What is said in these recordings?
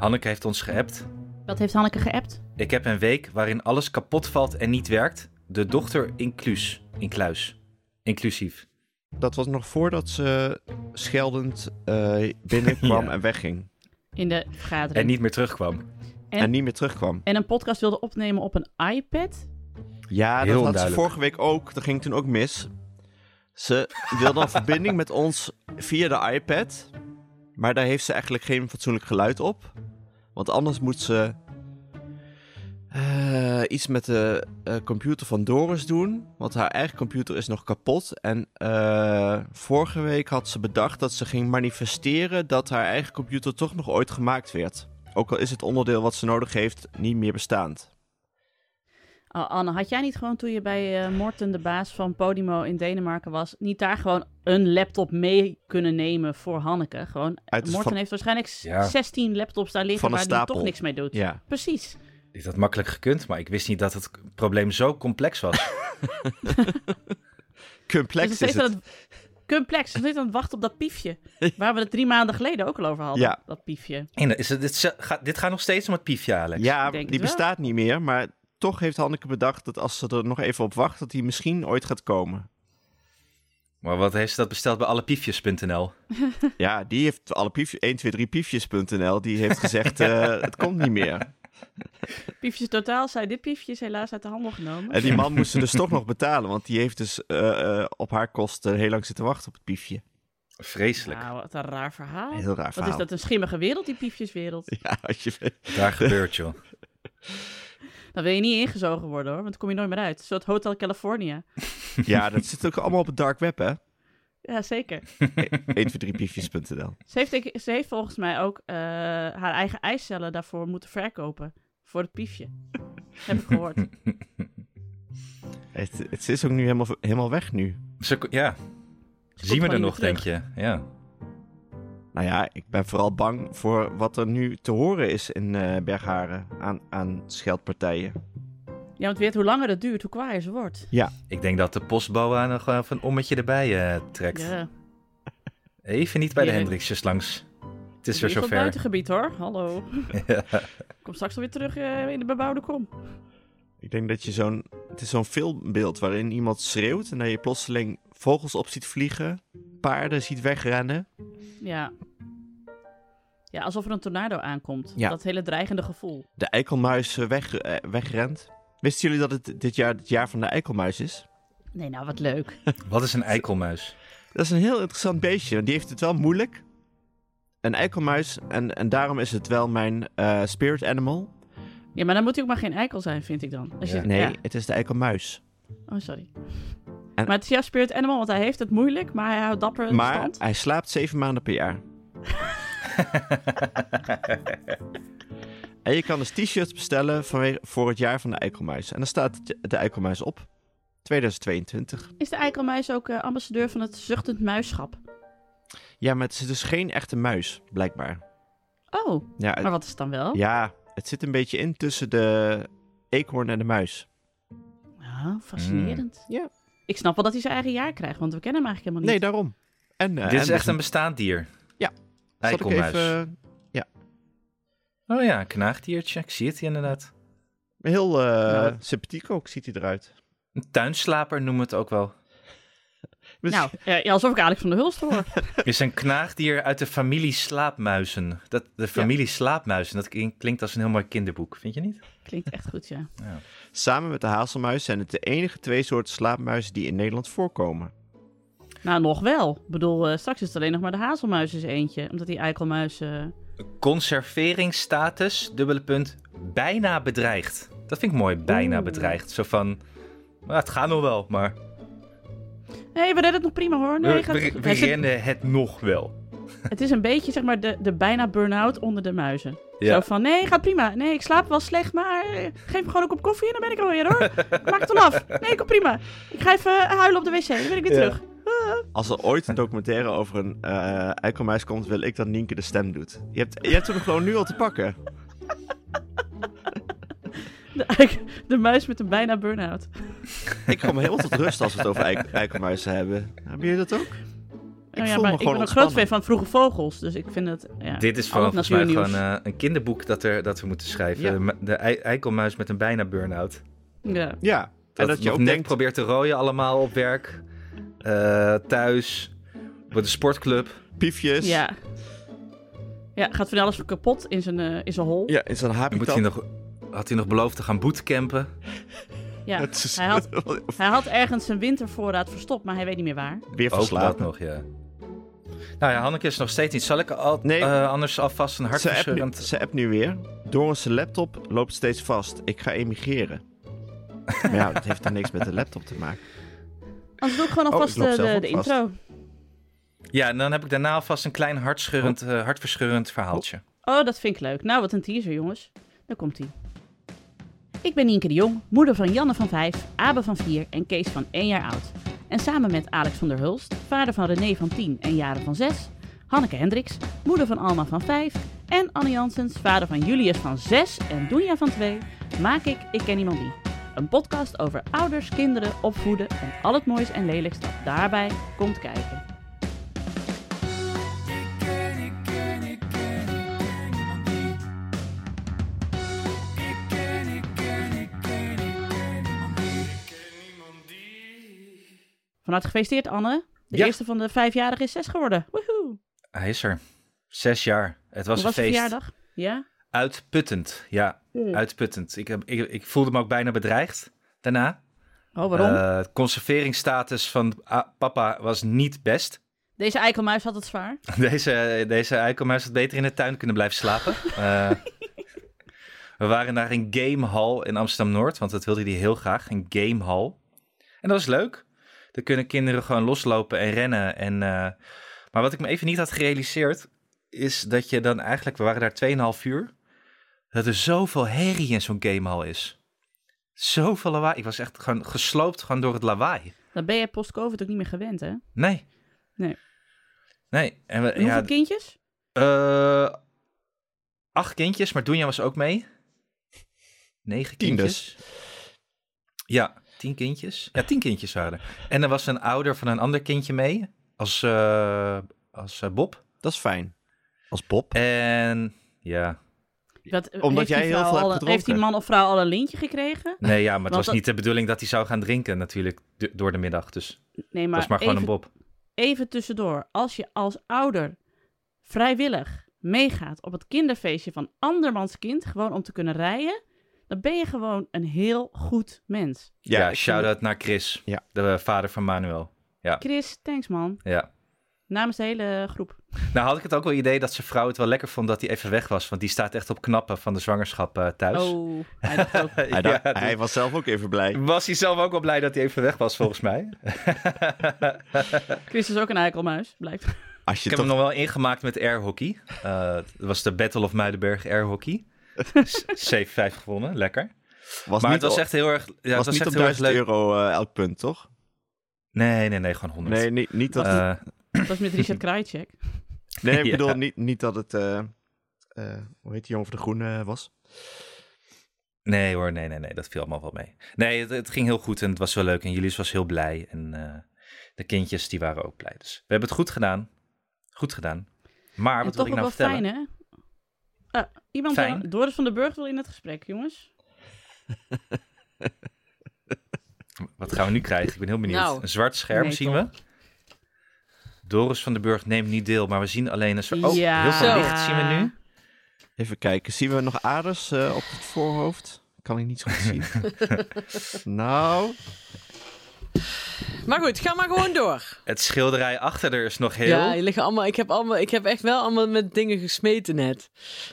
Hanneke heeft ons geappt. Wat heeft Hanneke geappt? Ik heb een week waarin alles kapot valt en niet werkt. De dochter inclus. Incluis. Inclusief. Dat was nog voordat ze scheldend eh, binnenkwam Ja. en wegging. In de vergadering. En niet meer terugkwam. En- En, niet meer terugkwam. En een podcast wilde opnemen op een iPad. Ja, Heel dat had ze vorige week ook. Dat ging toen ook mis. Ze wilde een verbinding met ons via de iPad. Maar daar heeft ze eigenlijk geen fatsoenlijk geluid op. Want anders moet ze eh, iets met de eh, computer van Doris doen. Want haar eigen computer is nog kapot. En eh, vorige week had ze bedacht dat ze ging manifesteren dat haar eigen computer toch nog ooit gemaakt werd. Ook al is het onderdeel wat ze nodig heeft niet meer bestaand. Oh, Anne, had jij niet gewoon toen je bij eh, Morten, de baas van Podimo in Denemarken was, niet daar gewoon een laptop mee kunnen nemen voor Hanneke? Gewoon, de- Morten van- heeft waarschijnlijk s- Ja. 16 laptops daar liggen Van een waar hij stapel. toch niks mee doet. Ja. Precies. Ik had makkelijk gekund, maar ik wist niet dat het probleem zo complex was. Complex dus is het. aan het complex. Ze zit aan het wachten op dat piefje. Waar we het drie maanden geleden ook al over hadden. Ja. Dat piefje. En is het, dit, gaat, dit gaat nog steeds om het piefje, Alex. Ja, Ik denk die bestaat niet meer, maar toch heeft Hanneke bedacht dat als ze er nog even op wacht, dat die misschien ooit gaat komen. Maar wat heeft ze dat besteld bij allepiefjes.nl? Ja, die heeft alle piefjes, 123piefjes.nl, die heeft gezegd, eh, het komt niet meer. Piefjes totaal zei dit piefje is helaas uit de handel genomen. En die man moest ze dus toch nog betalen, want die heeft dus eh, eh, op haar kosten heel lang zitten wachten op het piefje. Vreselijk. Nou, wat een raar verhaal. Heel raar Wat verhaal. is dat een schimmige wereld, die piefjeswereld? Ja, als je weet. Daar gebeurt, joh. Dan wil je niet ingezogen worden hoor, want dan kom je nooit meer uit. Een soort Hotel California. Ja, dat zit ook allemaal op het dark web, hè? Ja, zeker. 123piefjes.nl. Ze heeft, ze heeft volgens mij ook eh, haar eigen eicellen daarvoor moeten verkopen. Voor het piefje. Heb ik gehoord. Het, het is ook nu helemaal, helemaal weg nu. Ze- ja, Ze zien we er nog, denk je? Ja. Nou ja, ik ben vooral bang voor wat er nu te horen is in eh Bergharen aan, aan scheldpartijen. Ja, want weet hoe langer het duurt, hoe kwaaier ze wordt. Ik denk dat de postboa nog wel even een ommetje erbij eh, trekt. Ja. Even niet bij de Ja. Hendriksjes langs. Het is weer zover. buitengebied hoor, hallo. Ja. Kom straks alweer terug eh, in de bebouwde kom. Ik denk dat je zo'n... Het is zo'n filmbeeld waarin iemand schreeuwt en dat je plotseling vogels op ziet vliegen, paarden ziet wegrennen. Ja. Ja, alsof er een tornado aankomt. Ja. Dat hele dreigende gevoel. De eikelmuis eh, weg, eh, wegrent. Wisten jullie dat het dit jaar het jaar van de eikelmuis is? Nee, nou wat leuk. Wat is een eikelmuis? Dat is een heel interessant beestje, want die heeft het wel moeilijk. Een eikelmuis, en, en daarom is het wel mijn eh, spirit animal. Ja, maar dan moet hij ook maar geen eikel zijn, vind ik dan. Als je, Ja. Nee, ja. het is de eikelmuis. Oh, sorry. En- Maar het is jouw spirit animal, want hij heeft het moeilijk, maar hij houdt dapper Maar stand. hij slaapt zeven maanden per jaar. en je kan dus t-shirts bestellen voor het jaar van de eikelmuis. En dan staat de- eikelmuis op. 2022. Is de eikelmuis ook eh, ambassadeur van het zuchtend muisschap? Ja, maar het is dus geen echte muis, blijkbaar. Oh, Ja, maar wat is het dan wel? ja, het zit een beetje in tussen de eekhoorn en de muis. Ah, fascinerend. Ja. Ik snap wel dat hij zijn eigen jaar krijgt, want we kennen hem eigenlijk helemaal Nee, niet. daarom. En, eh, Dit en is echt een bestaand dier. Ja. Eikelmuis. even, Oh ja, een knaagdiertje. Ik zie het hier inderdaad. heel eh, Nou. sympathiek ook, ziet hij eruit. Een tuinslaper noemen we het ook wel. Dus- Nou, ja, alsof ik Alex van der Hulst hoor. is een knaagdier uit de familie slaapmuizen. Dat, de familie slaapmuizen, dat klink- klinkt als een heel mooi kinderboek, vind je niet? Klinkt echt goed, ja. Samen met de hazelmuis zijn het de enige twee soorten slaapmuizen die in Nederland voorkomen. Nou, nog wel. Ik bedoel, eh, straks is het alleen nog maar de hazelmuis is eentje. Omdat die eikelmuis... eh, Conserveringsstatus, dubbele punt, bijna bedreigd. Dat vind ik mooi, bijna Oeh. bedreigd. Zo van, nou, het gaat nog wel, maar Nee, we redden het nog prima hoor. Nee, we, gaat- we, we zit- rennen het nog wel. Het is een beetje, zeg maar, de, de bijna burn-out onder de muizen. Ja. Zo van, nee, gaat prima. Nee, ik slaap wel slecht, maar eh, geef me gewoon een kop koffie en dan ben ik er alweer hoor. Maak het al af. Nee, kom prima. Ik ga even huilen op de wc, dan ben ik weer Ja. terug. Als er ooit een documentaire over een eh eikelmuis komt, wil ik dat Nienke de stem doet. Je hebt, je hebt hem gewoon nu al te pakken. De, eik- de muis met een bijna burn-out. Ik kom helemaal tot rust als we het over eik- eikelmuizen hebben. Hebben jullie dat ook? Nou ja, voel maar me ik gewoon ben een groot fan van Vroege Vogels, dus ik vind het... Ja, Dit is volgens mij gewoon eh, een kinderboek dat, er, dat we moeten schrijven. Ja. De, eikelmuis met een bijna burn-out. Ja. Ja, en Dat, dat je ook net denkt... probeert te rooien allemaal op werk. eh, thuis. Bij de sportclub. Piefjes. Ja. Ja, gaat van alles kapot in zijn, eh, in zijn hol. Ja, in zo'n Dan Moet habitat. hij nog, had hij nog beloofd te gaan bootcampen. Ja. Is- Hij, had, hij had ergens zijn wintervoorraad verstopt, maar hij weet niet meer waar. Weer verslapen. nog, ja. Nou ja, Hanneke is nog steeds niet. Zal ik al, Nee. eh, anders alvast een Ze appt, nu, hartverscheurend... ze appt nu weer. Doris' laptop loopt steeds vast. Ik ga emigreren. maar ja, dat heeft er niks met de laptop te maken. Anders doe ik gewoon Oh, alvast ik de, ook de vast. intro. Ja, en dan heb ik daarna alvast een klein hartscheurend, eh, hartverscheurend verhaaltje. Oh, dat vind ik leuk. Nou, wat een teaser, jongens. Daar komt ie. Ik ben Nienke de Jong, moeder van Janne van 5, Abe van 4 en Kees van 1 jaar oud. En samen met Alex van der Hulst, vader van René van 10 en Jaren van 6, Hanneke Hendricks, moeder van Alma van 5 en Annie Janssens, vader van Julius van 6 en Doenja van 2, maak ik Ik Ken Iemand Die. Een podcast over ouders, kinderen, opvoeden en al het moois en lelijks dat daarbij komt kijken. Van harte gefeliciteerd, Anne. De Ja. eerste van de vijfjarigen is zes geworden. Woehoe. Hij is er. Zes jaar. Het was een feest. verjaardag? Ja? Uitputtend. Ja, uitputtend. Ik, heb, ik, ik voelde me ook bijna bedreigd daarna. Oh, waarom? Het conserveringsstatus van papa was niet best. Deze eikelmuis had het zwaar. Deze, deze eikelmuis had beter in de tuin kunnen blijven slapen. Eh, we waren naar een gamehall in Amsterdam-Noord, want dat wilde hij heel graag, een gamehall. En dat was leuk. Daar kunnen kinderen gewoon loslopen en rennen. En, eh, maar wat ik me even niet had gerealiseerd, is dat je dan eigenlijk, we waren daar 2,5 uur, dat er zoveel herrie in zo'n gamehall is. Zoveel lawaai. Ik was echt gewoon gesloopt gewoon door het lawaai. Dan ben je post-covid ook niet meer gewend, hè? Nee. Nee. Nee. En we, En hoeveel ja, kindjes? eh, acht kindjes, maar Doenja was ook mee. Negen Tien kindjes. dus. Ja, tien kindjes. Ja, tien kindjes waren er. En er was een ouder van een ander kindje mee, als, eh, als eh, Bob. Dat is fijn. Als Bob. En ja, Dat, Omdat heeft jij die heel veel hebt. Heeft die man of vrouw al een lintje gekregen? nee, ja, maar het Want was dat- niet de bedoeling dat hij zou gaan drinken natuurlijk door de middag. Dus Nee, het maar, was maar gewoon even, een Bob. even tussendoor. Als je als ouder vrijwillig meegaat op het kinderfeestje van andermans kind, gewoon om te kunnen rijden, dan ben je gewoon een heel goed mens. Ja, ik vind shout-out naar Chris, Ja. de vader van Manuel. Chris, thanks man. Ja. Namens de hele groep. Nou had ik het ook wel idee dat zijn vrouw het wel lekker vond dat hij even weg was. Want die staat echt op knappen van de zwangerschap eh, thuis. Oh, hij dacht ook. Hij, dacht- Ja, hij was zelf ook even blij. Was hij zelf ook wel blij dat hij even weg was, volgens mij. Chris is ook een eikelmuis, blijkt. Als Ik je heb toch... hem nog wel ingemaakt met airhockey. Eh dat was de Battle of Muidenberg airhockey. S- 7-5 gewonnen, lekker. Was maar niet, het was op- echt heel erg, ja, het was was niet echt op heel erg 1000 leuk. euro eh, elk punt, toch? Nee, nee, nee, gewoon 100. Nee, niet, niet dat... Eh, Dat was met Richard Krajicek. nee, ik ja. bedoel niet, niet dat het... eh, eh, hoe heet die jongen van de Groene eh, was? nee hoor, nee, nee, nee, dat viel allemaal wel mee. Nee, het, het ging heel goed en het was wel leuk. En Julius was heel blij. En eh, de kindjes, die waren ook blij. Dus we hebben het goed gedaan. Goed gedaan. Maar En wat wil ik ook nou wel vertellen? fijn, hè? Ah, iemand, Fijn? Doris van den Burg wil in het gesprek, jongens. Wat gaan we nu krijgen? Ik ben heel benieuwd. Nou. een zwart scherm Nee, zien we. Doris van den Burg neemt niet deel, maar we zien alleen een soort... Oh, Ja. heel veel licht zien we nu. Even kijken, zien we nog aders eh, op het voorhoofd? Kan ik niet zo goed zien. nou, Maar goed, ga maar gewoon door. Het schilderij achter er is nog heel... Ja, die liggen allemaal, ik, heb allemaal, ik heb echt wel allemaal met dingen gesmeten net.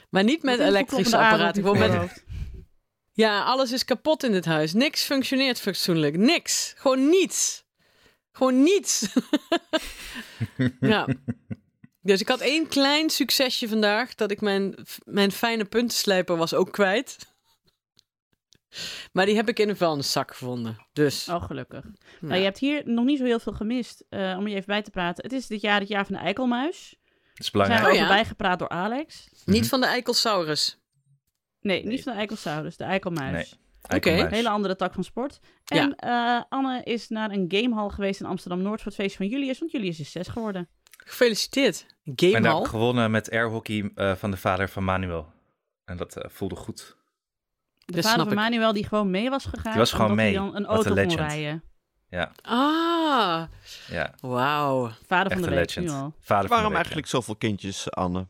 Maar niet met elektrische apparaten. Gewoon je met, ja, alles is kapot in dit huis. Niks functioneert fatsoenlijk. Niks. Gewoon niets. Gewoon niets. ja. Dus ik had één klein succesje vandaag. Dat ik mijn, mijn fijne puntenslijper was ook kwijt. Maar die heb ik in een vuilniszak gevonden. Dus. Oh, gelukkig. Ja. Nou, je hebt hier nog niet zo heel veel gemist. eh, om je even bij te praten. Het is dit jaar het jaar van de eikelmuis. Dat is We belangrijk. zijn Oh, erover ja. bijgepraat door Alex. Niet van de Eikelsaurus. Nee, niet van de eikelsaurus, de eikelmuis. Nee. Oké. Hele andere tak van sport. Ja. En eh, Anne is naar een gamehall geweest in Amsterdam-Noord voor het feest van Julius. Want Julius is zes geworden. Gefeliciteerd. En daar heb Gamehall. ik gewonnen met airhockey eh, van de vader van Manuel. En dat eh, voelde goed. De Dat vader van ik. Manuel die gewoon mee was gegaan. Die was gewoon mee. hij dan een auto kon legend. rijden. Ja, Ah, ja. wauw. Vader Echt van de legend. al. Vader van de Waarom week, eigenlijk zoveel kindjes, Anne?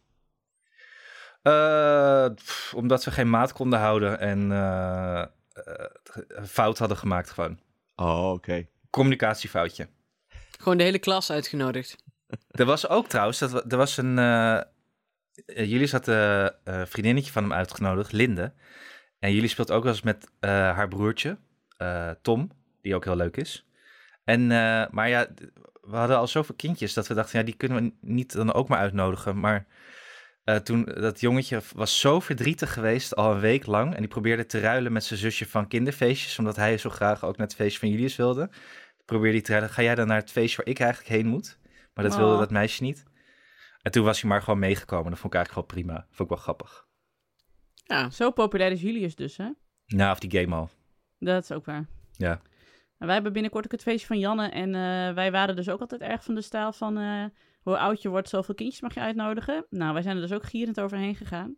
Eh, pff, omdat we geen maat konden houden en eh, eh, een fout hadden gemaakt gewoon. Oh, oké. Communicatiefoutje. Gewoon de hele klas uitgenodigd. Er was ook trouwens, dat, er was een. jullie had een eh, vriendinnetje van hem uitgenodigd, Linde. En jullie speelt ook wel eens met eh, haar broertje, eh, Tom, die ook heel leuk is. En, eh, maar ja, we hadden al zoveel kindjes dat we dachten, ja, die kunnen we niet dan ook maar uitnodigen. Maar toen, dat jongetje was zo verdrietig geweest, al een week lang. En die probeerde te ruilen met zijn zusje van kinderfeestjes, omdat hij zo graag ook naar het feestje van Julius wilde. Probeerde hij te ruilen, ga jij dan naar het feestje waar ik eigenlijk heen moet? Maar dat wilde Oh. dat meisje niet. En toen was hij maar gewoon meegekomen. Dat vond ik eigenlijk wel prima. Vond ik wel grappig. Ja. Zo populair is Julius dus, hè? Nou, of die game al. Dat is ook waar. Ja. En wij hebben binnenkort ook het feestje van Janne. En eh, wij waren dus ook altijd erg van de stijl van... eh, hoe oud je wordt, zoveel kindjes mag je uitnodigen. Nou, wij zijn er dus ook gierend overheen gegaan.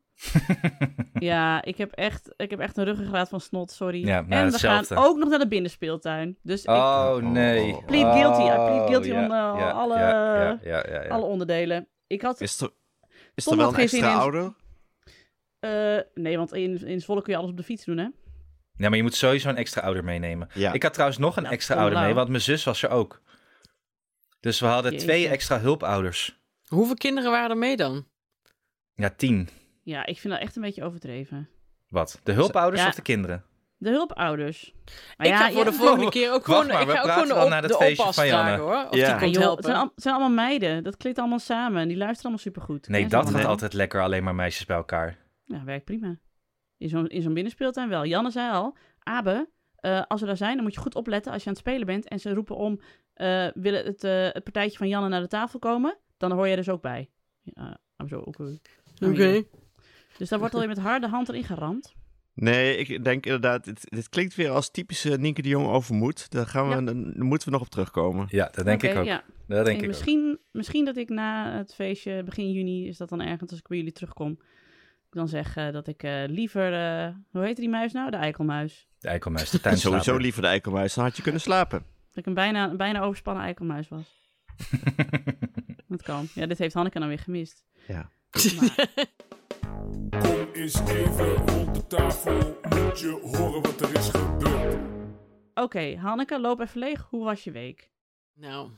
ja, ik heb, echt, ik heb echt een ruggengraat van snot, sorry. Ja, nou, en we hetzelfde. gaan ook nog naar de binnenspeeltuin. Dus ik, Oh, nee. Oh. Plead guilty. I plead Oh, guilty ja, on, eh, alle- Ja, ja, ja, ja, ja. alle onderdelen. Ik had... Is er, is er wel een geen zin extra in- ouder? Eh, nee, want in, in Zwolle kun je alles op de fiets doen, hè? Ja, maar je moet sowieso een extra ouder meenemen. Ja. Ik had trouwens nog een Nou, extra ouder mee, nou. want mijn zus was er ook. Dus we hadden Jeetje. twee extra hulpouders. Hoeveel kinderen waren er mee dan? Ja, tien. Ja, ik vind dat echt een beetje overdreven. Wat? De hulpouders Ja. of de kinderen? De hulpouders. Maar ik ja, ga voor ja, de volgende Oh, keer ook gewoon, maar, ik we ga ook praten gewoon op, naar het feestje van Janne. vragen hoor. Of Ja. die komt joh, helpen. het, zijn al- het zijn allemaal meiden. Dat klinkt allemaal samen. Die luisteren allemaal supergoed. Nee, dat gaat altijd lekker, alleen maar meisjes bij elkaar. Ja, werkt prima. In zo'n in zo'n binnenspeeltuin wel. Janne zei al, Abe, eh, als we daar zijn, dan moet je goed opletten als je aan het spelen bent. En ze roepen om, eh willen het, eh, het partijtje van Janne naar de tafel komen? Dan hoor jij dus ook bij. Ja, zo, oké. Nou, Oké. Dus daar wordt alweer met harde hand erin geramd. Nee, ik denk inderdaad, dit, dit klinkt weer als typische Nienke de Jong overmoed. Daar, gaan we, Ja. dan moeten we nog op terugkomen. Ja, dat denk ik ook. Ja. Dat denk En ik ook. misschien, misschien dat ik na het feestje, begin juni, is dat dan ergens als ik bij jullie terugkom. Ik dan zeg eh, dat ik eh, liever, eh, hoe heet die muis nou? De eikelmuis. De eikelmuis, de tuinslaper. sowieso liever de eikelmuis, dan had je kunnen slapen. Dat ik een bijna, een bijna overspannen eikelmuis was. Dat kan. Ja, dit heeft Hanneke nou weer gemist. Ja. Maar, Kom eens even rond de tafel, moet je horen wat er is gebeurd. Oké, Hanneke, loop even leeg. Hoe was je week? Nou,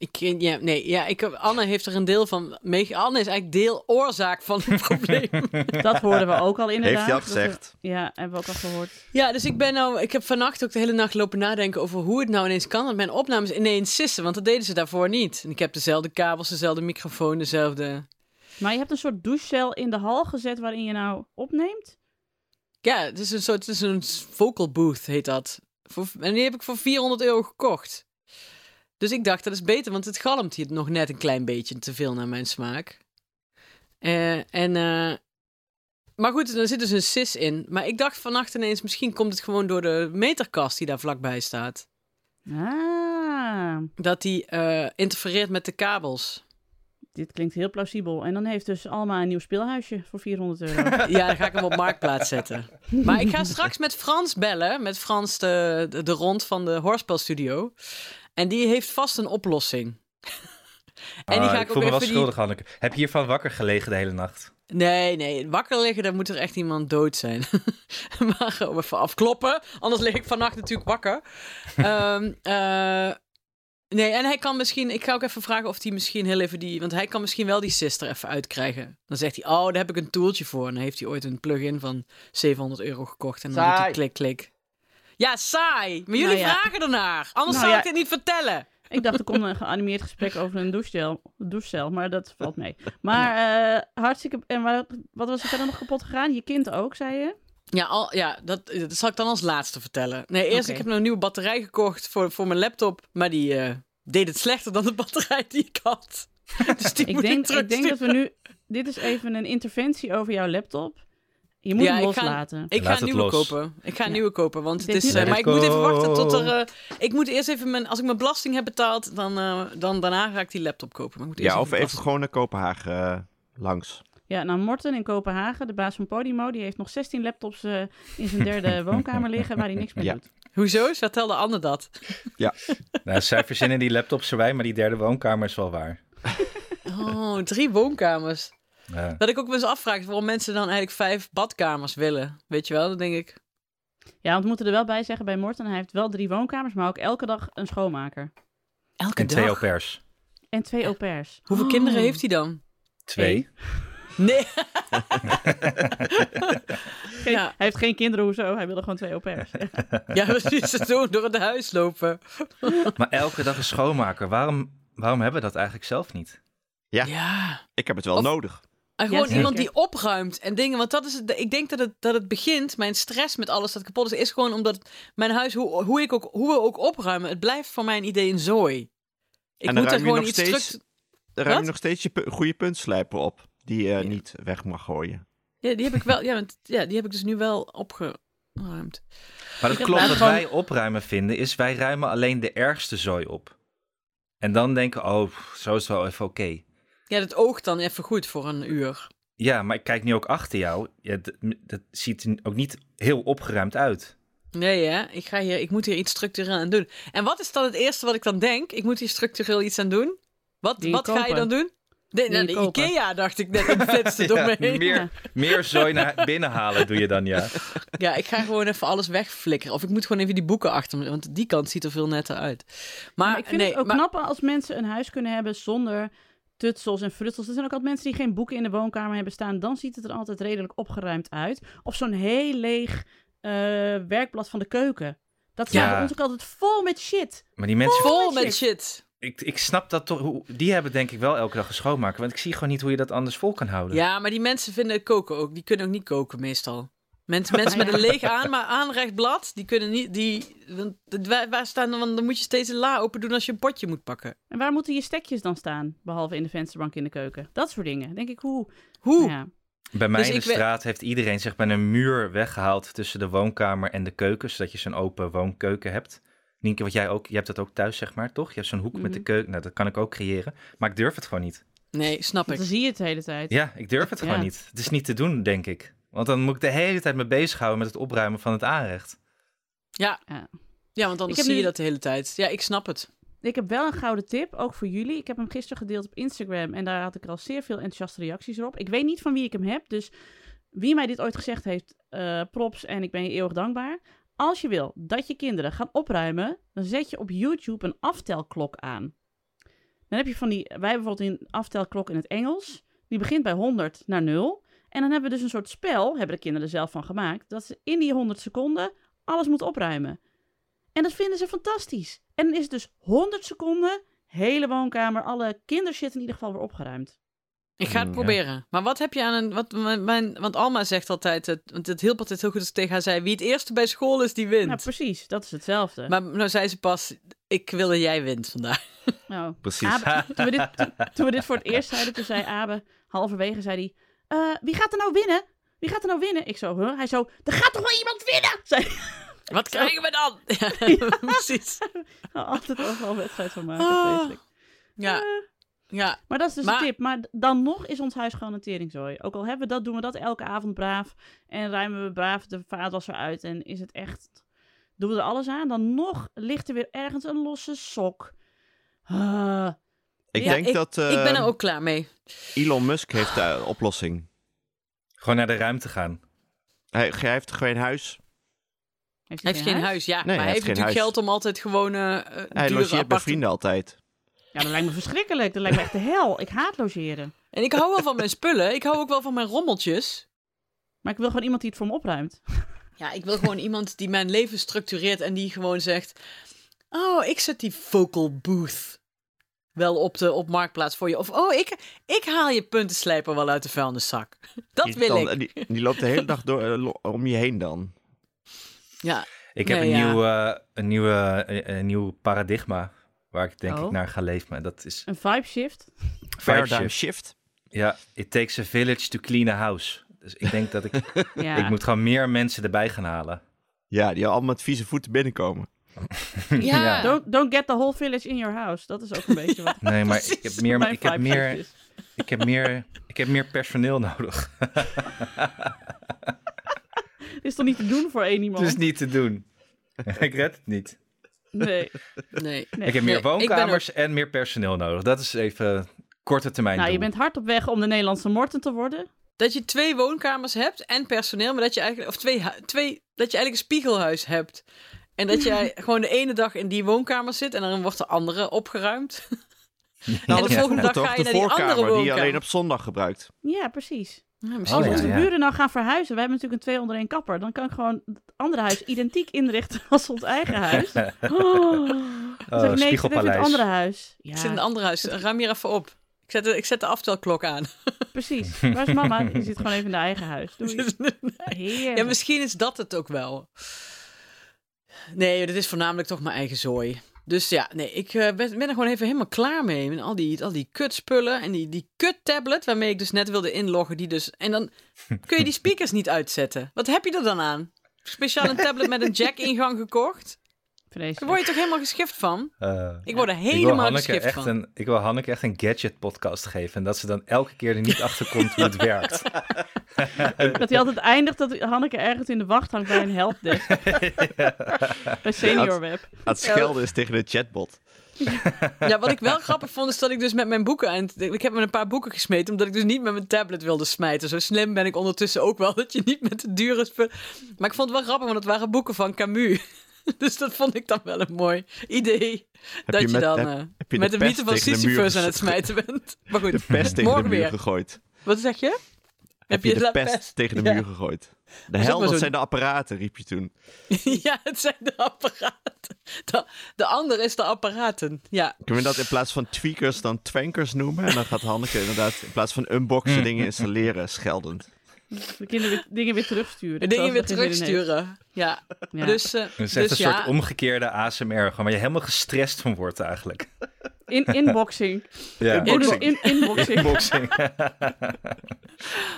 ik, ja, nee, ja, ik, heb- Anne heeft er een deel van mee. Anne is eigenlijk deel oorzaak van het probleem. Dat hoorden we ook al inderdaad. Heeft hij al we- gezegd? ja, hebben we ook al gehoord. ja, dus ik ben nou, ik heb vannacht ook de hele nacht lopen nadenken over hoe het nou ineens kan dat mijn opnames ineens sissen, want dat deden ze daarvoor niet. En ik heb dezelfde kabels, dezelfde microfoon, dezelfde. Maar je hebt een soort douchecel in de hal gezet waarin je nou opneemt? Ja, het is een soort, het is een vocal booth heet dat. Voor, en die heb ik voor 400 euro gekocht. Dus ik dacht, dat is beter, want het galmt hier nog net een klein beetje te veel naar mijn smaak. Eh, en, eh, maar goed, er zit dus een sis in. Maar ik dacht vannacht ineens, misschien komt het gewoon door de meterkast die daar vlakbij staat. Ah, Dat die eh, interfereert met de kabels. dit klinkt heel plausibel. En dan heeft dus Alma een nieuw speelhuisje voor 400 euro. Ja, dan ga ik hem op marktplaats zetten. Maar ik ga straks met Frans bellen. Met Frans de, de, de rond van de Hoorspelstudio. En die heeft vast een oplossing. en die Ah, ga ik ik voel ook me wel even... Die... schuldig, Hanneke. Heb je hiervan wakker gelegen de hele nacht? Nee, nee. Wakker liggen, dan moet er echt iemand dood zijn. maar gewoon even afkloppen. Anders lig ik vannacht natuurlijk wakker. Ehm, eh, nee, en hij kan misschien... Ik ga ook even vragen of hij misschien heel even die... Want hij kan misschien wel die sister even uitkrijgen. Dan zegt hij, oh, daar heb ik een tooltje voor. En dan heeft hij ooit een plugin van 700 euro gekocht. En dan doet hij klik, klik. Ja, saai. Maar jullie Nou ja. vragen ernaar. Anders Nou zou ja. ik dit niet vertellen. Ik dacht, er komt een geanimeerd gesprek over een douchecel, douchecel maar dat valt mee. Maar eh, hartstikke... En wat, wat was er verder nog kapot gegaan? Je kind ook, zei je? Ja, al, ja dat, dat zal ik dan als laatste vertellen. Nee, eerst ik heb nog een nieuwe batterij gekocht voor, voor mijn laptop. Maar die eh, deed het slechter dan de batterij die ik had. Dus die Ik denk, ik denk dat we nu... Dit is even een interventie over jouw laptop. Je moet Ja, hem ik ga- loslaten. Ik ga een het nieuwe los. kopen. Ik ga een Ja. nieuwe kopen, want het is... eh, maar ik moet even wachten tot er... eh, ik moet eerst even mijn... Als ik mijn belasting heb betaald, dan, eh, dan daarna ga ik die laptop kopen. Maar ik moet eerst Ja, of even gewoon naar Kopenhagen langs. Ja, nou Morten in Kopenhagen, de baas van Podimo, die heeft nog 16 laptops eh, in zijn derde woonkamer liggen waar hij niks mee Ja. doet. Hoezo? Vertelde Anne dat? Nou, zij verzinnen die laptops erbij, maar die derde woonkamer is wel waar. Oh, drie woonkamers. Ja. Dat ik ook wel eens afvraag waarom mensen dan eigenlijk vijf badkamers willen. Weet je wel? Dan denk ik... Ja, want we moeten er wel bij zeggen bij Morten, hij heeft wel drie woonkamers, maar ook elke dag een schoonmaker. Elke En twee au dag? pairs. En twee au pairs. Hoeveel Oh. kinderen heeft hij dan? Twee. Nee. Geen- Ja. Hij heeft geen kinderen, hoezo? Hij wilde gewoon twee au pairs. Ja, precies. Zo door het huis lopen. Maar elke dag een schoonmaker. Waarom, waarom hebben we dat eigenlijk zelf niet? Ja. Ja. Ik heb het wel Of- nodig. En gewoon iemand die opruimt en dingen. Want dat is het. Ik denk dat het, dat het begint. Mijn stress met alles dat kapot is, is gewoon omdat mijn huis, hoe, hoe, ik ook, hoe we ook opruimen, het blijft voor mijn idee een zooi. Ik En dan moet er ruim je gewoon iets steeds- heb Wat? je nog steeds je goede puntslijper op. Die je Ja. niet weg mag gooien. Ja, die heb ik wel. Ja, want, ja, die heb ik dus nu wel opgeruimd. Maar dat heb klopt. Wat gewoon- wij opruimen vinden, is wij ruimen alleen de ergste zooi op. En dan denken, oh, zo is het wel even oké. Ja, dat oogt dan even goed voor een uur. Ja, maar ik kijk nu ook achter jou. Ja, dat ziet er ook niet heel opgeruimd uit. Nee, hè? Ik, ga hier, ik moet hier iets structureel aan doen. En wat is dan het eerste wat ik dan denk? Ik moet hier structureel iets aan doen. Wat, wat ga je dan doen? De, nou. Ikea dacht ik net en flitste door me heen. meer, meer zooi naar binnen halen doe je dan, ja. Ja, ik ga gewoon even alles wegflikkeren. Of ik moet gewoon even die boeken achter me, want die kant ziet er veel netter uit. Maar, Maar ik vind nee, het ook maar, knap als mensen een huis kunnen hebben zonder tutsels en frutsels. Er zijn ook altijd mensen die geen boeken in de woonkamer hebben staan. Dan ziet het er altijd redelijk opgeruimd uit. Of zo'n heel leeg eh, werkblad van de keuken. Dat staat Ja. bij ons ook altijd vol met shit. Maar die mensen, vol shit. met shit. ik, ik snap dat toch. hoe- Die hebben denk ik wel elke dag een schoonmaker. Want ik zie gewoon niet hoe je dat anders vol kan houden. Ja, maar die mensen vinden koken ook. Die kunnen ook niet koken meestal. Mensen, mensen met een leeg aan, maar aanrecht blad, die kunnen niet. Die, want, waar, waar staan, want dan moet je steeds een la open doen als je een potje moet pakken. En waar moeten je stekjes dan staan? Behalve in de vensterbank in de keuken. Dat soort dingen. Denk ik, hoe? Hoe? Ja. Bij mij Dus in de straat heeft iedereen zeg maar een muur weggehaald tussen de woonkamer en de keuken. Zodat je zo'n open woonkeuken hebt. Nienke, wat jij ook, je hebt dat ook thuis zeg maar, toch? Je hebt zo'n hoek met de Mhm. keuken. Nou, dat kan ik ook creëren. Maar ik durf het gewoon niet. Nee, snap ik. dan zie je het de hele tijd. Ja, ik durf het Ja. gewoon niet. Het is niet te doen, denk ik. Want dan moet ik de hele tijd me bezighouden met het opruimen van het aanrecht. Ja. Ja. want Ik anders heb zie je dat de hele tijd. Ja, ik snap het. Ik heb wel een gouden tip, ook voor jullie. Ik heb hem gisteren gedeeld op Instagram en daar had ik al zeer veel enthousiaste reacties op. Ik weet niet van wie ik hem heb, dus wie mij dit ooit gezegd heeft, eh, props en ik ben je eeuwig dankbaar. Als je wil dat je kinderen gaan opruimen, dan zet je op YouTube een aftelklok aan. Dan heb je van die, wij hebben bijvoorbeeld een aftelklok in het Engels, die begint bij 100 naar 0. En dan hebben we dus een soort spel, hebben de kinderen er zelf van gemaakt, dat ze in die 100 seconden alles moeten opruimen. En dat vinden ze fantastisch. En dan is het dus 100 seconden, hele woonkamer, alle kindershit in ieder geval weer opgeruimd. Ik ga het Ja. proberen. Maar wat heb je aan een. Wat, mijn, mijn- want Alma zegt altijd. Het, want het hielp altijd heel goed als ik tegen haar zei. Wie het eerste bij school is, die wint. Nou, precies, dat is hetzelfde. maar nou zei ze pas. Ik wil dat jij wint vandaag. Nou, Precies. Abe- toen, we dit, toen, toen we dit voor het eerst zeiden, toen zei Abe, halverwege zei hij, "Eh, wie gaat er nou winnen? Wie gaat er nou winnen? Ik zo, huh? Hij zo, er gaat toch wel iemand winnen? Zei Wat krijgen we dan? Ja, precies. hij altijd overal wedstrijd van maken, vreselijk. Ja. Ja. Maar dat is dus Maar- de tip. Maar dan nog is ons huis gewoon een teringzooi. Ook al hebben we dat, doen we dat elke avond braaf. En ruimen we braaf de vaatwasser uit. En is het echt... Doen we er alles aan. Dan nog ligt er weer ergens een losse sok. Ah, Ik Ja, denk dat ik ben er eh, ook klaar mee. Elon Musk heeft de oplossing. Gewoon naar de ruimte gaan. Hij, hij heeft geen huis. heeft Hij heeft geen huis, ja. hij maar hij heeft heeft geen natuurlijk huis. geld om altijd gewoon eh Hij logeert bij aparte- vrienden altijd. Ja, dat lijkt me verschrikkelijk. Dat lijkt me echt de hel. Ik haat logeren. En ik hou wel van mijn spullen. Ik hou ook wel van mijn rommeltjes. Maar ik wil gewoon iemand die het voor me opruimt. Ja, ik wil gewoon iemand die mijn leven structureert en die gewoon zegt... Oh, ik zet die vocal booth wel op de op marktplaats voor je. Of, oh, ik, ik haal je puntenslijper wel uit de vuilniszak. Dat Die, wil dan- ik. Die, die loopt de hele dag door, eh, om je heen dan. Ja, Ik heb Nee, een, ja. nieuw, eh, een, nieuwe, een, een nieuw paradigma waar ik denk Oh. ik naar ga leven. En dat is Een vibe shift. vibe Paradigm shift. shift. Ja, it takes a village to clean a house. Dus ik denk dat ik, Ja. ik moet gewoon meer mensen erbij gaan halen. Ja, die allemaal met vieze voeten binnenkomen. Ja. Don't, don't get the whole village in your house. Dat is ook een beetje wat Nee, maar ik heb meer, ik heb meer, is. ik heb meer, ik heb meer personeel nodig. Dit is toch niet te doen voor één iemand? Het is niet te doen. ik red het niet. Nee. Nee. nee. Ik heb meer Nee, woonkamers en meer personeel nodig. Dat is even korte termijn Nou, je bent hard op weg om de Nederlandse Morten te worden. Dat je twee woonkamers hebt en personeel, maar dat je eigenlijk, of twee, twee dat je eigenlijk een spiegelhuis hebt. En dat jij gewoon de ene dag in die woonkamer zit en dan wordt de andere opgeruimd. Nou, de volgende dag toch ga je de naar die andere voorkamer die je woonkamer. alleen op zondag gebruikt. Ja, precies. Ja, Oh, Als ja, onze ja. buren nou gaan verhuizen, wij hebben natuurlijk een twee onder één kapper, dan kan ik gewoon het andere huis identiek inrichten als ons eigen huis. Oh. Dan zeg ik, nee, ik zit in het Spiegelpaleis. andere huis. Ja, Ik zit in een ander huis. Ruim hier even op. Ik zet de, ik zet de aftelklok aan. precies. Waar is mama? Die zit gewoon even in de eigen huis. Doei. Ja, misschien is dat het ook wel. Nee, dit is voornamelijk toch mijn eigen zooi. Dus ja, nee, ik eh, ben, ben er gewoon even helemaal klaar mee. Met al die, al die kutspullen en die, die kut-tablet waarmee ik dus net wilde inloggen. Die dus, en dan kun je die speakers niet uitzetten. Wat heb je er dan aan? Speciaal een tablet met een jack-ingang gekocht? Daar Vreselijk. word je toch helemaal geschift van? Eh, Ik word er helemaal geschift echt van. een, ik wil Hanneke echt een gadget-podcast geven. En dat ze dan elke keer er niet achter komt hoe het werkt. Dat hij altijd eindigt dat Hanneke ergens in de wacht hangt bij een helpdesk. Bij Senior Web. Het schelden is tegen de chatbot. Ja, wat ik wel grappig vond, is dat ik dus met mijn boeken aan het- Ik heb met een paar boeken gesmeten, omdat ik dus niet met mijn tablet wilde smijten. Zo slim ben ik ondertussen ook wel, dat je niet met de dure spullen... Maar ik vond het wel grappig, want het waren boeken van Camus. Dus dat vond ik dan wel een mooi idee. dat je, met- dan heb- eh, heb je met de de mythe van Sisyphus aan het smijten bent. Maar goed, De pest tegen morgen de muur weer. gegooid. Wat zeg je? Heb je de pest tegen de Ja. muur gegooid. De hel, dat zo- zijn de apparaten, riep je toen. ja, het zijn de apparaten. De, de ander is de apparaten. Ja, Kunnen we dat in plaats van tweakers dan twankers noemen? En dan gaat Hanneke inderdaad in plaats van unboxen dingen installeren, scheldend. De kinderen weer, dingen weer terugsturen. de dingen weer er terugsturen. Ja, heeft. Ja. dus, eh, Het is dus een ja. soort omgekeerde ASMR, gewoon waar je helemaal gestrest van wordt eigenlijk. In, inboxing. Ja. Dus in, inboxing. Unboxing.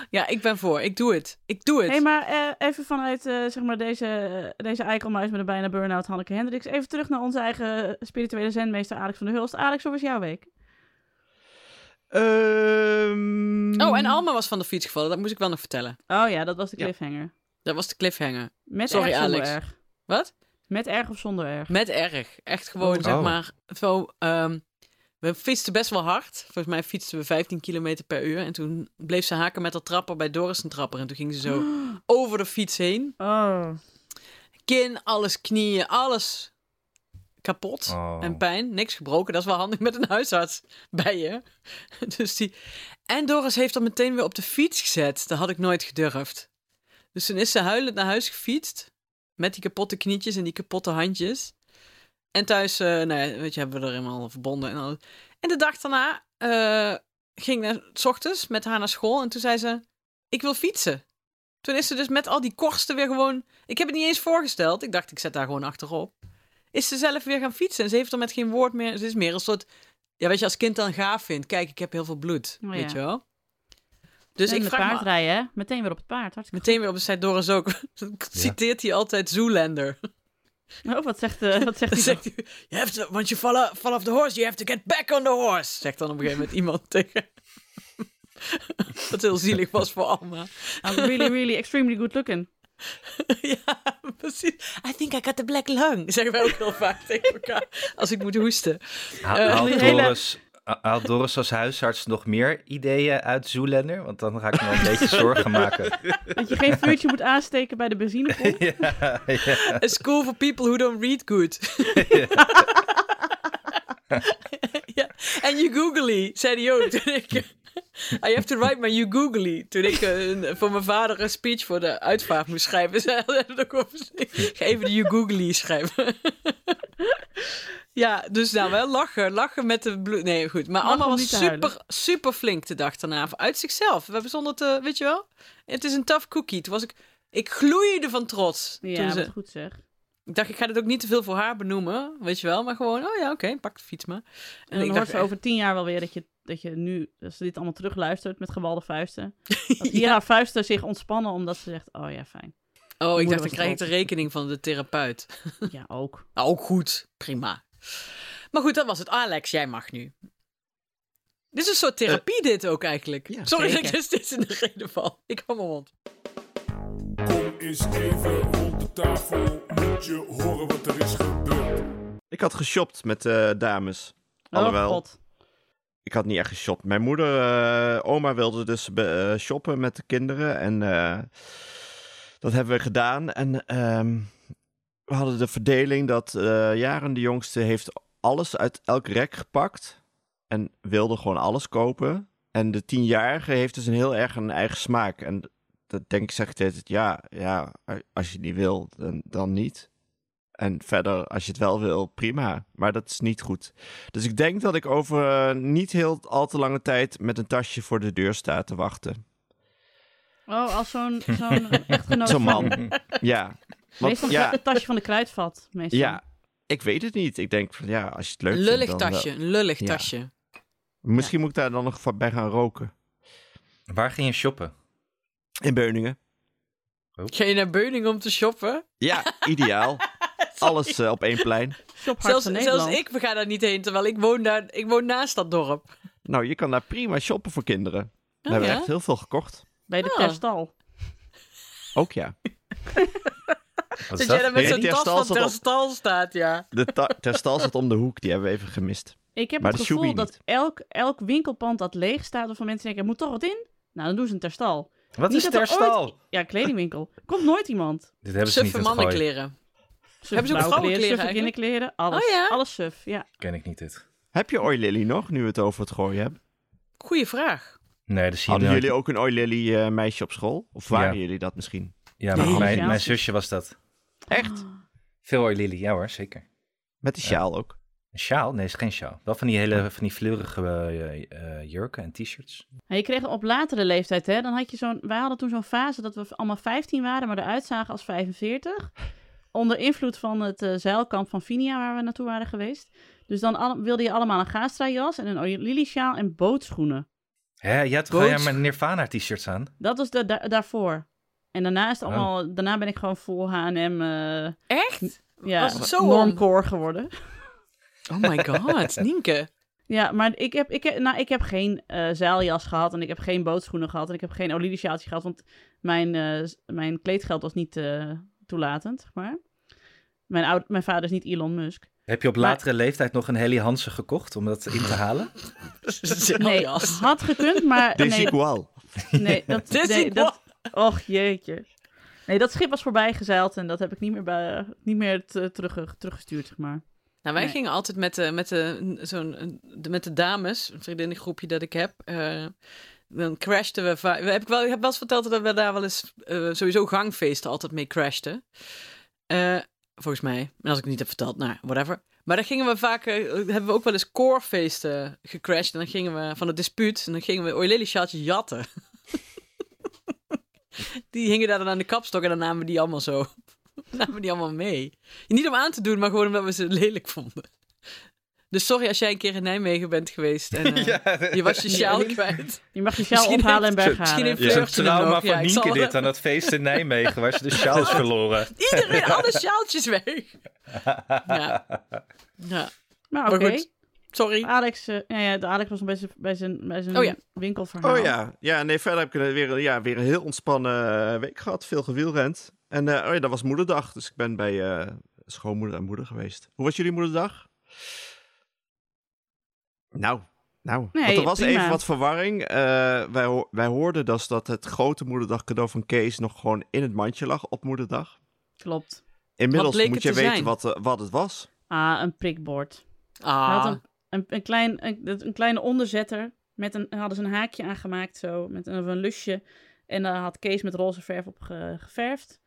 Ja, ik ben voor. Ik doe het. Ik doe het. Hé, hey, maar eh, even vanuit eh, zeg maar deze, deze eikelmuis met een bijna burn-out Hanneke Hendricks. Even terug naar onze eigen spirituele zenmeester Alex van der Hulst. Alex, hoe was jouw week? Ehm, Oh, en Alma was van de fiets gevallen. Dat moest ik wel nog vertellen. Oh ja, dat was de Ja. cliffhanger. Dat was de cliffhanger. Met Sorry, erg zonder Alex. erg. Wat? Met erg of zonder erg? Met erg. Echt gewoon, Oh. zeg Oh. maar, zo... ehm, we fietsten best wel hard. Volgens mij fietsten we 15 kilometer per uur. En toen bleef ze haken met haar trapper bij Doris een trapper. En toen ging ze zo over de fiets heen. Oh. Kin, alles, knieën, alles kapot. Oh. En pijn, niks gebroken. Dat is wel handig met een huisarts bij je. Dus die... En Doris heeft dat meteen weer op de fiets gezet. Dat had ik nooit gedurfd. Dus toen is ze huilend naar huis gefietst. Met die kapotte knietjes en die kapotte handjes. En thuis, eh nou ja, weet je, hebben we er helemaal verbonden. En, alles. en de dag daarna eh, ging ik naar, s ochtends met haar naar school. En toen zei ze, ik wil fietsen. Toen is ze dus met al die korsten weer gewoon... Ik heb het niet eens voorgesteld. Ik dacht, ik zet daar gewoon achterop is ze zelf weer gaan fietsen. En ze heeft er met geen woord meer. Ze is meer een soort. Ja, weet je, als kind dan gaaf vindt. Kijk, ik heb heel veel bloed. Oh, weet ja. je wel? Dus en ik met vraag me paardrijden, hè? Meteen weer op het paard. Hartstikke meteen weer op de site Doris ook. Citeert hij altijd Zoolander. goed. Oh, wat zegt, eh wat zegt hij? zegt to, once you fall, off- fall off the horse, you have to get back on the horse. Zegt dan op een gegeven moment iemand tegen. Wat heel zielig was voor Alma. I'm really, really extremely good looking. ja, precies. I think I got the black lung. Zeggen wij ook heel vaak tegen elkaar. Als ik moet hoesten. Ha- Eh, hele- Doris, als huisarts nog meer ideeën uit Zoolander? Want dan ga ik me wel een beetje zorgen maken. Dat je geen vuurtje moet aansteken bij de benzinepomp. ja, ja. A school for people who don't read good. ja, en you googly, zei hij ook. Toen ik, I have to write my you googly. Toen ik een- voor mijn vader een speech voor de uitvaart moest schrijven, zei hij het ook over. Ik ga even de you googly schrijven. ja, dus nou wel lachen. Lachen met de bloed. Nee, goed. Maar allemaal was super, super flink de dag daarna. Uit zichzelf. We hebben zonder te, weet je wel? Het is een tough cookie. Toen was ik, ik gloeide van trots. Ja, toen ze, wat goed zeg. Ik dacht, ik ga dit ook niet te veel voor haar benoemen, weet je wel. Maar gewoon, oh ja, oké, pak de fiets maar. En dan ik hoort dacht, ze over tien jaar wel weer dat je dat je nu, als ze dit allemaal terugluistert met gebalde vuisten, dat hier haar vuisten zich ontspannen omdat ze zegt, oh ja, fijn. Oh, ik dacht, dan krijg ik de rekening van de therapeut. Ja, ook. Nou, ook goed. Prima. Maar goed, dat was het. Alex, jij mag nu. Dit is een soort therapie, dit ook eigenlijk. ja, Sorry dat ik er steeds in de reden val. Ik hou mijn mond. Kom eens even tafel, moet je horen wat er is gebeurd. Ik had geshopt met de dames. Oh, Alhoewel, god. ik had niet echt geshopt. Mijn moeder, eh, oma wilde dus be- eh, shoppen met de kinderen. En eh, dat hebben we gedaan. En ehm, we hadden de verdeling dat eh, Jaren de jongste heeft alles uit elk rek gepakt. En wilde gewoon alles kopen. En de tienjarige heeft dus een heel erg een eigen smaak. En dat denk ik, zeg ik altijd, ja, ja, als je het niet wil, dan, dan niet. En verder, als je het wel wil, prima. Maar dat is niet goed. Dus ik denk dat ik over eh, niet heel al te lange tijd met een tasje voor de deur sta te wachten. Oh, als zo'n zo'n echtgenoot Zo'n van- man. Ja. Meestal Want, ja, het tasje van de kruidvat. Meestal. ja, ik weet het niet. Ik denk van ja, als je het leuk vindt. Lullig tasje, een lullig Ja. tasje. Misschien moet ik daar dan nog bij gaan roken. Waar ging je shoppen? In Beuningen. Ga je naar Beuning om te shoppen? Ja, ideaal. Alles eh, op één plein. Zelfs, van zelfs ik ga daar niet heen, terwijl ik woon, daar, ik woon naast dat dorp. Nou, je kan daar prima shoppen voor kinderen. We Oh, hebben ja? echt heel veel gekocht. Bij de Oh. terstal. Ook ja. Dat jij daar met zo'n tas Terstal van Terstal staat, ja. De ta- terstal zat om de hoek. Die hebben we even gemist. Ik heb Maar het gevoel dat elk, elk winkelpand dat leeg staat, waarvan mensen denken, er moet toch wat in? Nou, dan doen ze een terstal. Wat Niet is dat er terstal? Ja, kledingwinkel. Komt nooit iemand. Dit hebben ze niet Suffe gooi. mannenkleren. Hebben ze ook vrouwenkleren, suffe kinderkleren, alles. Oh ja? Alles suf, ja. Ken ik niet dit. Heb je Oilily nog, nu we het over het gooien hebben? Goeie vraag. Nee, dat zie je Hadden jullie ook een Oilily eh meisje op school? Of waren Ja. jullie dat misschien? Ja, Nee, mijn, mijn zusje was dat. Echt? Veel hoor, Lily. Ja hoor, zeker. Met de sjaal ook. Een sjaal? Nee, is geen sjaal. Wel van die hele van die fleurige eh, eh, jurken en t-shirts. En je kreeg op latere leeftijd, hè, dan had je zo'n... Wij hadden toen zo'n fase dat we allemaal 15 waren, maar eruit zagen als 45. Onder invloed van het eh, zeilkamp van Finia, waar we naartoe waren geweest. Dus dan wilde je allemaal een Gastra-jas en een lily-sjaal en bootschoenen. Hè, je had gewoon Boots- ja, met Nirvana t-shirts aan? Dat was de, da- daarvoor. En daarna, is het Oh. allemaal, daarna ben ik gewoon vol H&M, eh, Echt? ja, Was het zo normcore geworden. Oh my god, Nienke. Ja, maar ik heb, ik heb, nou, ik heb geen eh, zeiljas gehad en ik heb geen bootschoenen gehad en ik heb geen oliviersjaaltje gehad, want mijn, eh, mijn kleedgeld was niet eh, toelatend, zeg maar. Mijn, oud, mijn vader is niet Elon Musk. Heb je op Maar- latere leeftijd nog een Helly Hansen gekocht om dat in te halen? Nee, had gekund, maar nee, Desigual. nee, dat, nee, dat, och jeetje. Nee, dat schip was voorbij gezeild en dat heb ik niet meer, bij, niet meer te- terug, teruggestuurd, zeg maar. Nou, wij Nee. gingen altijd met de, met de, zo'n, de, met de dames, een vriendinnengroepje dat ik heb. eh, dan crashten we vaak. Heb ik, wel, ik heb wel eens verteld dat we daar wel eens eh, sowieso gangfeesten altijd mee crashten. Eh, volgens mij. En als ik het niet heb verteld, nou, whatever. Maar dan gingen we vaak, hebben we ook wel eens corefeesten gecrashed. En dan gingen we van het dispuut, en dan gingen we Oilily sjaaltjes jatten. die hingen daar dan aan de kapstok en dan namen we die allemaal zo. namen we die allemaal mee. Niet om aan te doen, maar gewoon omdat we ze lelijk vonden. Dus sorry als jij een keer in Nijmegen bent geweest en eh, je was je sjaal kwijt. Je mag je sjaal Misschien ophalen en misschien heeft Het trauma nog. van Ja, zal Nienke dit aan dat feest in Nijmegen waar ze de sjaal is verloren. Iedereen, alle sjaaltjes weg. Ja. ja. Maar oké. Sorry. Alex, eh, ja, ja, de Alex was bij zijn, bij zijn, bij zijn Oh ja. winkelverhaal. Oh ja. Ja, nee, verder heb ik een- weer, een- ja, weer een heel ontspannen eh, week gehad. Veel gewielrend. En eh, oh ja, dat was moederdag. Dus ik ben bij eh, schoonmoeder en moeder geweest. Hoe was jullie moederdag? Nou, nou. Nee, want er was prima. even wat verwarring. Eh, wij, ho- wij hoorden dus dat het grote moederdag cadeau van Kees nog gewoon in het mandje lag op moederdag. Klopt. Inmiddels moet je te weten zijn? wat, wat het was. Ah, een prikbord. Ah. een, een, een, klein, een, een kleine onderzetter. Met een, hadden ze een haakje aangemaakt zo. Met een, een lusje. En daar had Kees met roze verf op ge- geverfd.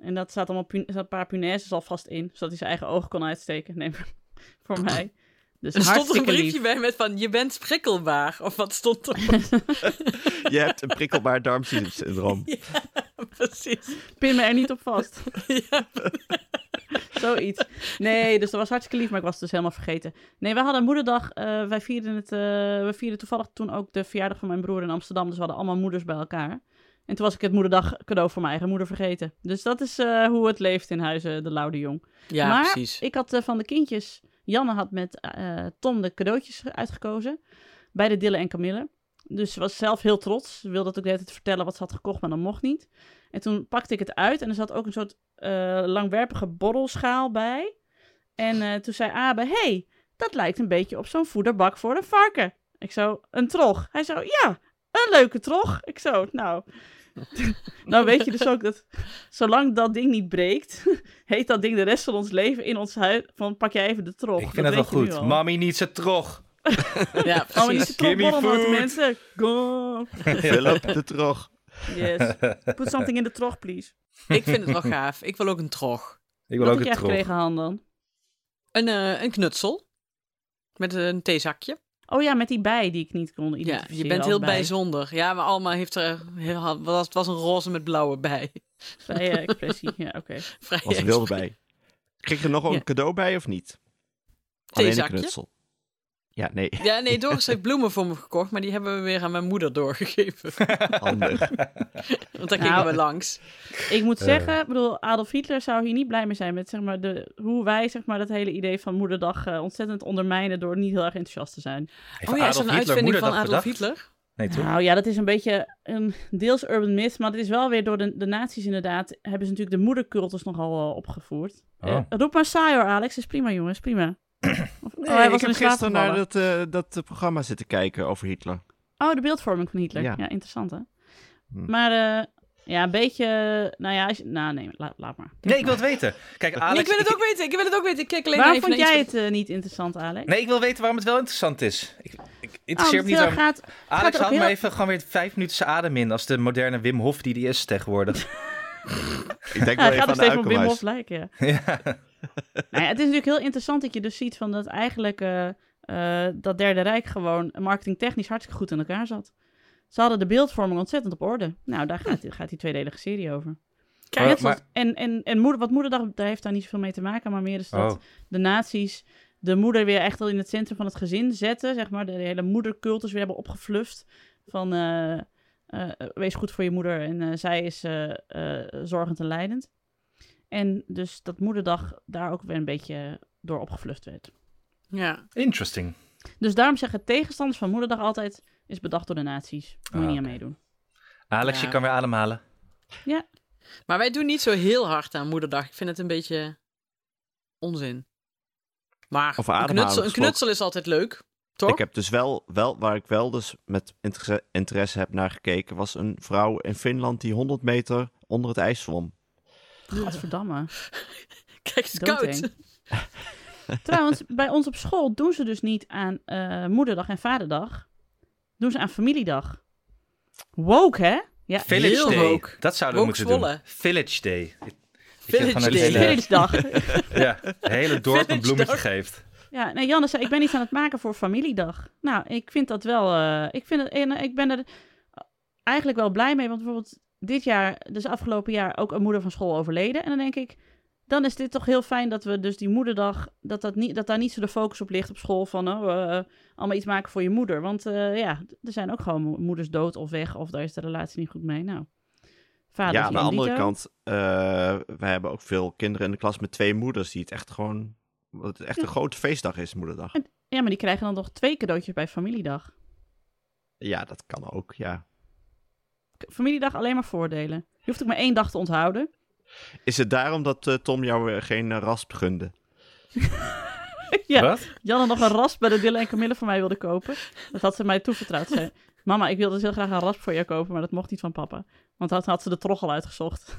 En dat staat allemaal zat een paar punaises alvast in. Zodat hij zijn eigen ogen kon uitsteken. Nee, voor mij. Dus Er stond er een briefje lief. bij met van, je bent prikkelbaar. Of wat stond er? Je hebt een prikkelbaar darmsyndroom. Precies. Pin me er niet op vast. Ja. Zoiets. Nee, dus dat was hartstikke lief, maar ik was het dus helemaal vergeten. Nee, we hadden moederdag. eh, wij vierden het. eh, we vierden toevallig toen ook de verjaardag van mijn broer in Amsterdam. Dus we hadden allemaal moeders bij elkaar. En toen was ik het moederdag cadeau voor mijn eigen moeder vergeten. Dus dat is eh, hoe het leeft in huizen de Laude Jong. Ja, maar precies. ik had eh, van de kindjes... Janne had met eh, Tom de cadeautjes uitgekozen. Bij de Dille en Camille. Dus ze was zelf heel trots. Ze wilde het ook de hele tijd vertellen wat ze had gekocht, maar dat mocht niet. En toen pakte ik het uit en er zat ook een soort langwerpige borrelschaal bij. En toen zei Abe, hey, dat lijkt een beetje op zo'n voederbak voor een varken. Ik zo, een trog. Hij zo, ja, een leuke trog. Ik zo, nou... nou weet je dus ook dat zolang dat ding niet breekt, heet dat ding de rest van ons leven in ons huis van pak jij even de trog. Ik vind het wel goed. Mami niet zo trog. Ja, maar niet de me trogborrel, food. mensen. Go. Philip de Trog. Yes. Put something in the trog, please. Ik vind het wel gaaf. Ik wil ook een trog. Ik wil Wat ook heb een jij trog. gekregen, Han, dan? Een, eh, een knutsel. Met een theezakje. Oh ja, met die bij die ik niet kon Ja, identificeren. je bent heel bij. bijzonder. Ja, maar allemaal heeft er... Heel, was, het was een roze met blauwe bij. Vrije expressie, ja, oké. Vrij Was er wilde bij. Kreeg je er nog een Ja. cadeau bij of niet? Alleen een knutsel. Ja, nee. Ja, nee, Doris heeft bloemen voor me gekocht, maar die hebben we weer aan mijn moeder doorgegeven. Handig. Want daar Nou, gingen we langs. Ik moet Eh. zeggen, ik bedoel, Adolf Hitler zou hier niet blij mee zijn met zeg maar, de, hoe wij zeg maar, dat hele idee van moederdag eh, ontzettend ondermijnen door niet heel erg enthousiast te zijn. Heeft Oh ja, is een Hitler uitvinding van Adolf bedacht? Hitler? Nee, toch? Nou ja, dat is een beetje een deels urban myth, maar het is wel weer door de, de nazi's inderdaad, hebben ze natuurlijk de moedercultus nogal eh, opgevoerd. Oh. Eh, roep maar saai hoor, Alex, is prima jongens, prima. Nee, oh, hij was ik heb gisteren naar dat, eh, dat eh, programma zitten kijken over Hitler. Oh, de beeldvorming van Hitler. Ja, Ja. interessant hè. Hm. Maar eh, ja, een beetje, nou ja, als je, nou nee, laat, laat maar. Nee, ik wil het weten. Kijk, Alex... Nee, ik wil het ook weten, ik wil het ook weten. Ik kijk alleen Waarom even vond jij iets het niet interessant, Alex? Nee, ik wil weten waarom het wel interessant is. Ik, ik Oh, interesseer me niet waarom... gaat, gaat Alex haalt maar heel- even gewoon weer vijf minuten zijn adem in als de moderne Wim Hof die die is tegenwoordig. Ik denk Ja, wel even aan de Wim. Hof lijken, ja. ja. Nou ja, het is natuurlijk heel interessant dat je dus ziet van dat eigenlijk eh, eh, dat Derde Rijk gewoon marketingtechnisch hartstikke goed in elkaar zat. Ze hadden de beeldvorming ontzettend op orde. Nou, daar gaat, gaat die tweedelige serie over. Maar- Net zoals- maar- en en, en moeder, wat moederdag, daar heeft daar niet zoveel mee te maken, maar meer is dat Oh. de nazi's de moeder weer echt al in het centrum van het gezin zetten. Zeg maar, de, hele moedercultus weer hebben opgefluft. Van eh, wees goed voor je moeder en zij is zorgend en leidend. En dus dat moederdag daar ook weer een beetje door opgefluft werd. Ja. Interesting. Dus daarom zeggen tegenstanders van moederdag altijd... is bedacht door de nazi's. Moet je Ah, niet aan oké. meedoen. Alex, Ja. je kan weer ademhalen. Maar wij doen niet zo heel hard aan moederdag. Ik vind het een beetje onzin. Maar een knutsel, een knutsel is altijd leuk, toch? Ik heb dus wel, wel, waar ik wel dus met interesse, interesse heb naar gekeken, was een vrouw in Finland die 100 meter onder het ijs zwom. Gadverdamme. Kijk, het is koud. Trouwens, bij ons op school doen ze dus niet aan eh, moederdag en vaderdag. Doen ze aan familiedag. Woke, hè? Ja, Village heel Day. woke. Dat zouden we Woke moeten Zwolle. doen. Village Day. Village Day. hele- Village-dag. Ja, het hele dorp een Village bloemetje dag. geeft. Ja, nee, Janne zei, ik ben iets aan het maken voor familiedag. Nou, ik vind dat wel, eh, ik, vind het, en, eh, ik ben er eigenlijk wel blij mee, want bijvoorbeeld dit jaar, dus afgelopen jaar, ook een moeder van school overleden. En dan denk ik, dan is dit toch heel fijn dat we dus die moederdag, dat, dat, niet, dat daar niet zo de focus op ligt op school van, oh, eh, allemaal iets maken voor je moeder. Want eh, ja, er zijn ook gewoon mo- moeders dood of weg, of daar is de relatie niet goed mee. Nou, vader ja, aan de andere kant, uh, wij hebben ook veel kinderen in de klas met twee moeders die het echt gewoon, wat het echt een grote feestdag is, moederdag. Ja, maar die krijgen dan nog twee cadeautjes bij familiedag. Ja, dat kan ook, ja. Familiedag alleen maar voordelen. Je hoeft ook maar één dag te onthouden. Is het daarom dat uh, Tom jou uh, geen uh, rasp gunde? ja, Wat? Janne nog een rasp bij de Dille en Camille voor mij wilde kopen. Dat had ze mij toevertrouwd. Ze zei, mama, ik wilde dus heel graag een rasp voor jou kopen, maar dat mocht niet van papa. Want dan had ze de trog al uitgezocht.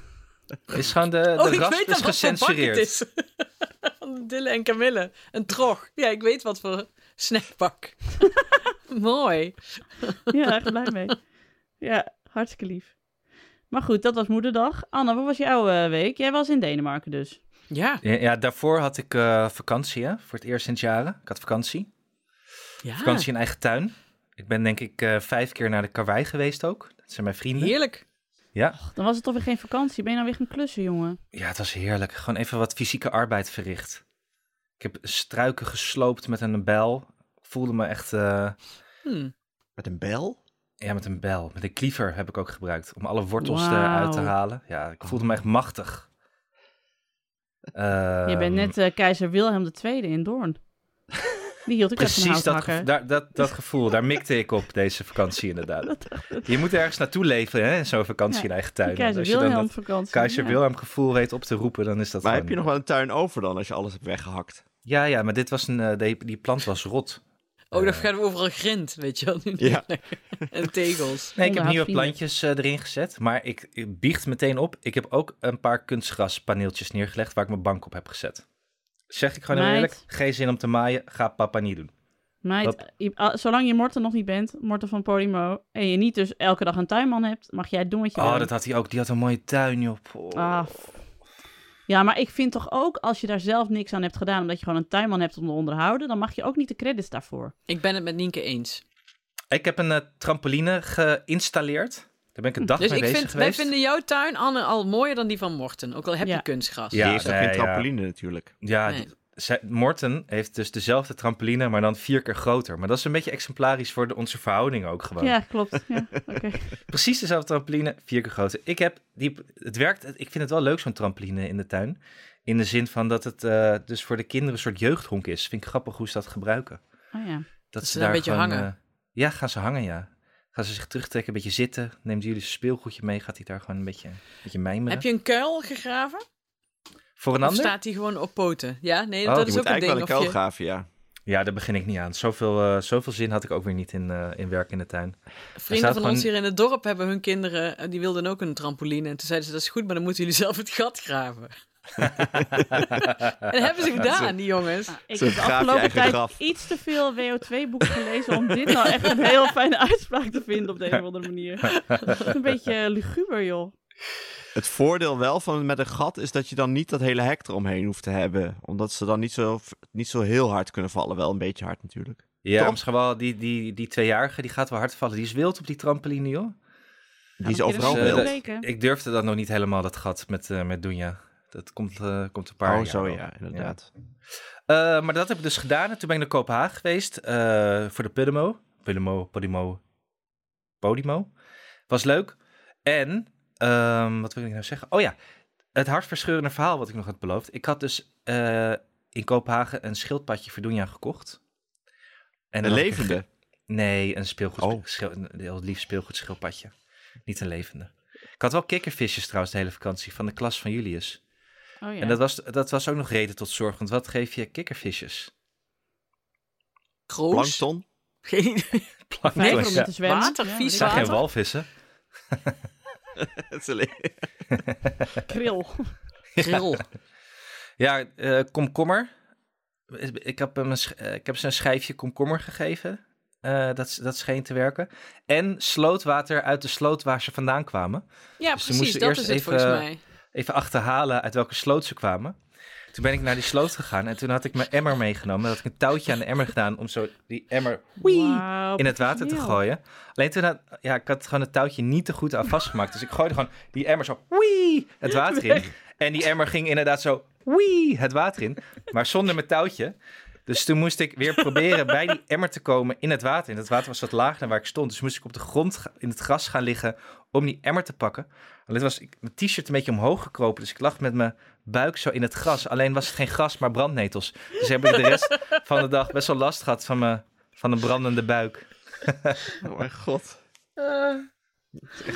Is gewoon de, de oh, ik rasp weet is gecensureerd. het is. Dille en Camille. Een trog. Ja, ik weet wat voor snackbak. Mooi. ja, echt blij mee. Ja, hartstikke lief. Maar goed, dat was moederdag. Anna, wat was jouw uh, week? Jij was in Denemarken dus. Ja. Ja, ja daarvoor had ik uh, vakantie, hè, voor het eerst sinds jaren. Ik had vakantie. ja. Vakantie in eigen tuin. Ik ben denk ik uh, vijf keer naar de Karwei geweest ook. Dat zijn mijn vrienden. Heerlijk. Ja, Dan was het toch weer geen vakantie. Ben je nou weer gaan klussen, jongen? ja, het was heerlijk. Gewoon even wat fysieke arbeid verricht. Ik heb struiken gesloopt met een bijl. Ik voelde me echt... eh, Hm. Met een bel? Ja, met een bel. Met een kliever heb ik ook gebruikt. Om alle wortels eruit te halen. Ja, ik voelde me echt machtig. je Ehm, bent net eh, keizer Wilhelm II in Doorn. Die hield ik Precies dat, gevo- daar, dat, dat gevoel. Daar mikte ik op deze vakantie inderdaad. Je moet ergens naartoe leven, hè? in Zo'n vakantie Ja, in eigen tuin. Keizer Als je dan Wilhelm dat vakantie. keizer ja. Wilhelm gevoel weet op te roepen, dan is dat Maar heb je nog wel een tuin over dan als je alles hebt weggehakt? Ja, ja, maar dit was een, eh, die, die plant was rot. Oh, dat Eh, gaat overal grind, weet je wel. Ja. en tegels. Nee, ik heb nieuwe plantjes eh, erin gezet. Maar ik, ik biecht meteen op. Ik heb ook een paar kunstgraspaneeltjes neergelegd waar ik mijn bank op heb gezet. Zeg ik gewoon heel eerlijk, geen zin om te maaien, ga papa niet doen. Meid, je- ah, zolang je Morten nog niet bent, Morten van Podimo, en je niet dus elke dag een tuinman hebt, mag jij doen wat je Oh, wil. dat had hij ook. Die had een mooie tuin, joh. Oh. Ah, f- ja, maar ik vind toch ook, als je daar zelf niks aan hebt gedaan, omdat je gewoon een tuinman hebt om te onderhouden, dan mag je ook niet de credits daarvoor. Ik ben het met Nienke eens. Ik heb een eh, trampoline geïnstalleerd. Daar ben ik een dag Dus mee ik bezig vind, wij geweest. vinden jouw tuin, Anne, al mooier dan die van Morten. Ook al heb je kunstgras. Ja, die is toch nee, geen ja. trampoline natuurlijk? Ja, Nee. Morten heeft dus dezelfde trampoline, maar dan vier keer groter. Maar dat is een beetje exemplarisch voor de, onze verhouding ook gewoon. Ja, klopt. Ja, oké. Precies dezelfde trampoline, vier keer groter. Ik heb die, het werkt, ik vind het wel leuk zo'n trampoline in de tuin. In de zin van dat het eh, dus voor de kinderen een soort jeugdhonk is. Vind ik grappig hoe ze dat gebruiken. Oh ja. Dat, ze daar een beetje hangen. eh, ja, gaan ze hangen, ja. Gaan ze zich terugtrekken, een beetje zitten. Neemt jullie zijn speelgoedje mee, gaat hij daar gewoon een beetje, een beetje mijmeren. Heb je een kuil gegraven? Voor een Of ander? staat hij gewoon op poten? Ja, nee, Oh, dat is Je ook moet een ding. eigenlijk wel een kuil je- graven, ja. Ja, daar begin ik niet aan. Zoveel, eh, zoveel zin had ik ook weer niet in, eh, in werk in de tuin. Vrienden staat van gewoon- ons hier in het dorp hebben hun kinderen, eh, die wilden ook een trampoline. En toen zeiden ze, dat is goed, maar dan moeten jullie zelf het gat graven. en dat hebben ze gedaan, die jongens. Ah, ik heb de afgelopen tijd graf. iets te veel WO2-boeken gelezen om dit nou echt een heel fijne uitspraak te vinden op deze of andere manier. een beetje luguber, joh. Het voordeel wel van met een gat is dat je dan niet dat hele hek eromheen hoeft te hebben. Omdat ze dan niet zo, niet zo heel hard kunnen vallen. Wel een beetje hard natuurlijk. Ja, misschien wel, die, die, die tweejarige, die gaat wel hard vallen. Die is wild op die trampoline, joh. Die is overal dus, wild. Ik durfde dat nog niet helemaal, dat gat met, eh met Dunja. Dat komt, eh, komt een paar Oh, jaar zo wel. ja, inderdaad. Eh, maar dat heb ik dus gedaan. En toen ben ik naar Kopenhagen geweest eh, voor de Podimo. Podimo, Podimo, Podimo. Was leuk. En, ehm, wat wil ik nou zeggen? Oh ja, het hartverscheurende verhaal wat ik nog had beloofd. Ik had dus eh, in Kopenhagen een schildpadje voor Dunja gekocht. En Een levende. Nee, een speelgoed, Oh. schil- een heel lief speelgoedschildpadje. Niet een levende. Ik had wel kikkervisjes trouwens de hele vakantie van de klas van Julius. Oh ja. En dat was, dat was ook nog reden tot zorg, want wat geef je kikkervisjes? Kroos? Plankton. Geen idee. Plankton, Nee, om ja. met te zwemmen. Water, Ja, vies zijn geen walvissen. Kril. Grill. Ja, eh, komkommer. Ik heb, hem een, eh, ik heb ze een schijfje komkommer gegeven. Eh, dat, dat scheen te werken. En slootwater uit de sloot waar ze vandaan kwamen. Ja, Dus ze precies, moesten dat eerst is het even- volgens mij. Even achterhalen uit welke sloot ze kwamen. Toen ben ik naar die sloot gegaan en toen had ik mijn emmer meegenomen. Dan had ik een touwtje aan de emmer gedaan om zo die emmer wee, in het water te gooien. Alleen toen had, ja, ik had gewoon het touwtje niet te goed aan vastgemaakt. Dus ik gooide gewoon die emmer zo wee, het water in. En die emmer ging inderdaad zo wee, het water in. Maar zonder mijn touwtje. Dus toen moest ik weer proberen bij die emmer te komen in het water. En het water was wat lager dan waar ik stond. Dus moest ik op de grond in het gras gaan liggen om die emmer te pakken. Alleen was ik, mijn t-shirt een beetje omhoog gekropen. Dus ik lag met mijn buik zo in het gras. Alleen was het geen gras, maar brandnetels. Dus heb ik de rest van de dag best wel last gehad van, mijn, van een brandende buik. Oh mijn god.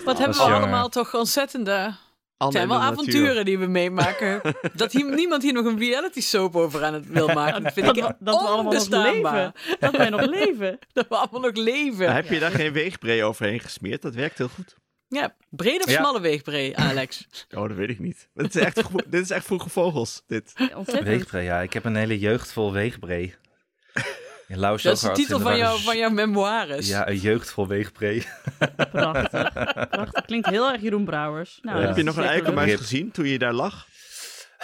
Wat hebben we allemaal toch ontzettende... Het zijn wel natuur. avonturen die we meemaken. dat hier, niemand hier nog een reality soap over aan het wil maken. Dat vind Dat, ik we- echt dat we allemaal nog leven. Dat wij nog leven. Dat we allemaal nog leven. Heb je daar geen weegbree overheen gesmeerd? Dat werkt heel goed. Ja, brede of Ja. smalle weegbree, Alex? Oh, dat weet ik niet. Dit is echt, dit is echt vroege vogels, dit. Ontzettend. Weegbree, ja. Ik heb een hele jeugd vol weegbree. Ja, Dat is de titel in van, de jou, war- van jouw memoires. Ja, een jeugd vol weegbree. Prachtig. Prachtig. Klinkt heel erg Jeroen Brouwers. Nou, Ja. Heb je nog een eikelmuis gezien toen je daar lag?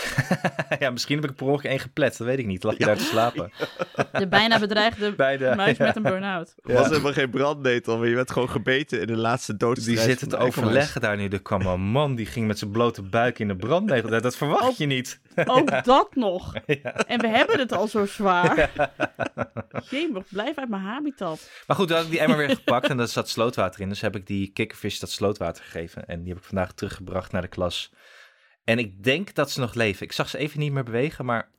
ja, misschien heb ik per ongeluk één geplet. Dat weet ik niet. Lag je daar te slapen? De bijna bedreigde Bij de, muis ja. met een burn-out. Er was helemaal geen brandnetel, maar je werd gewoon gebeten in de laatste doodstrijd. Die zitten te van de eikelmuis. overleggen daar nu. Er kwam een man die ging met zijn blote buik in de brandnegel. Dat, dat verwacht je niet. Ook dat nog. En we hebben het al zo zwaar. Jemig, blijf uit mijn habitat. Maar goed, toen had ik die emmer weer gepakt en daar zat slootwater in. Dus heb ik die kikkervis dat slootwater gegeven. En die heb ik vandaag teruggebracht naar de klas. En ik denk dat ze nog leven. Ik zag ze even niet meer bewegen, maar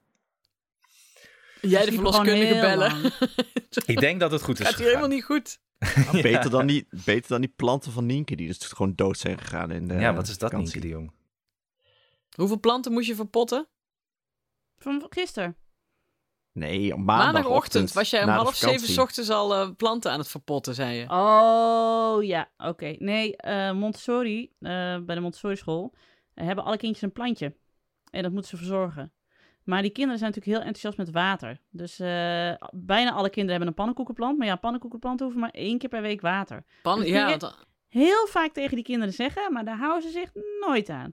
Jij de verloskundige bellen. ik denk dat het goed is Gaat hier helemaal niet goed. Beter, dan die, beter dan die planten van Nienke, die dus gewoon dood zijn gegaan in de Ja, wat is dat, vakantie. Nienke de Jong? Hoeveel planten moest je verpotten? Van gisteren. Nee, op Maandagochtend maandagochtend. was jij om half zeven ochtends al eh, planten aan het verpotten, zei je. Oh, ja. Oké. Nee, eh, Montessori, eh, bij de Montessori school, eh, hebben alle kindjes een plantje. En dat moeten ze verzorgen. Maar die kinderen zijn natuurlijk heel enthousiast met water. Dus eh, bijna alle kinderen hebben een pannenkoekenplant. Maar ja, pannenkoekenplanten hoeven maar één keer per week water. Pan, Dat ja, want- Heel vaak tegen die kinderen zeggen, maar daar houden ze zich nooit aan.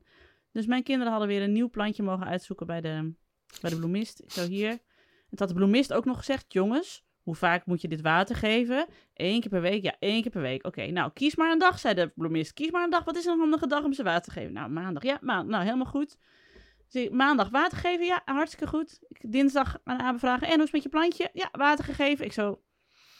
Dus mijn kinderen hadden weer een nieuw plantje mogen uitzoeken bij de, bij de bloemist. Zo hier. Het had de bloemist ook nog gezegd, jongens, hoe vaak moet je dit water geven? Eén keer per week? Ja, één keer per week. Oké, nou, kies maar een dag, zei de bloemist. Kies maar een dag. Wat is een handige dag om ze water te geven? Nou, maandag. Ja, maandag. Nou, helemaal goed. Dus maandag water geven? Ja, hartstikke goed. Ik, dinsdag aan Abe vragen. En hoe is het met je plantje? Ja, water gegeven. Ik zo...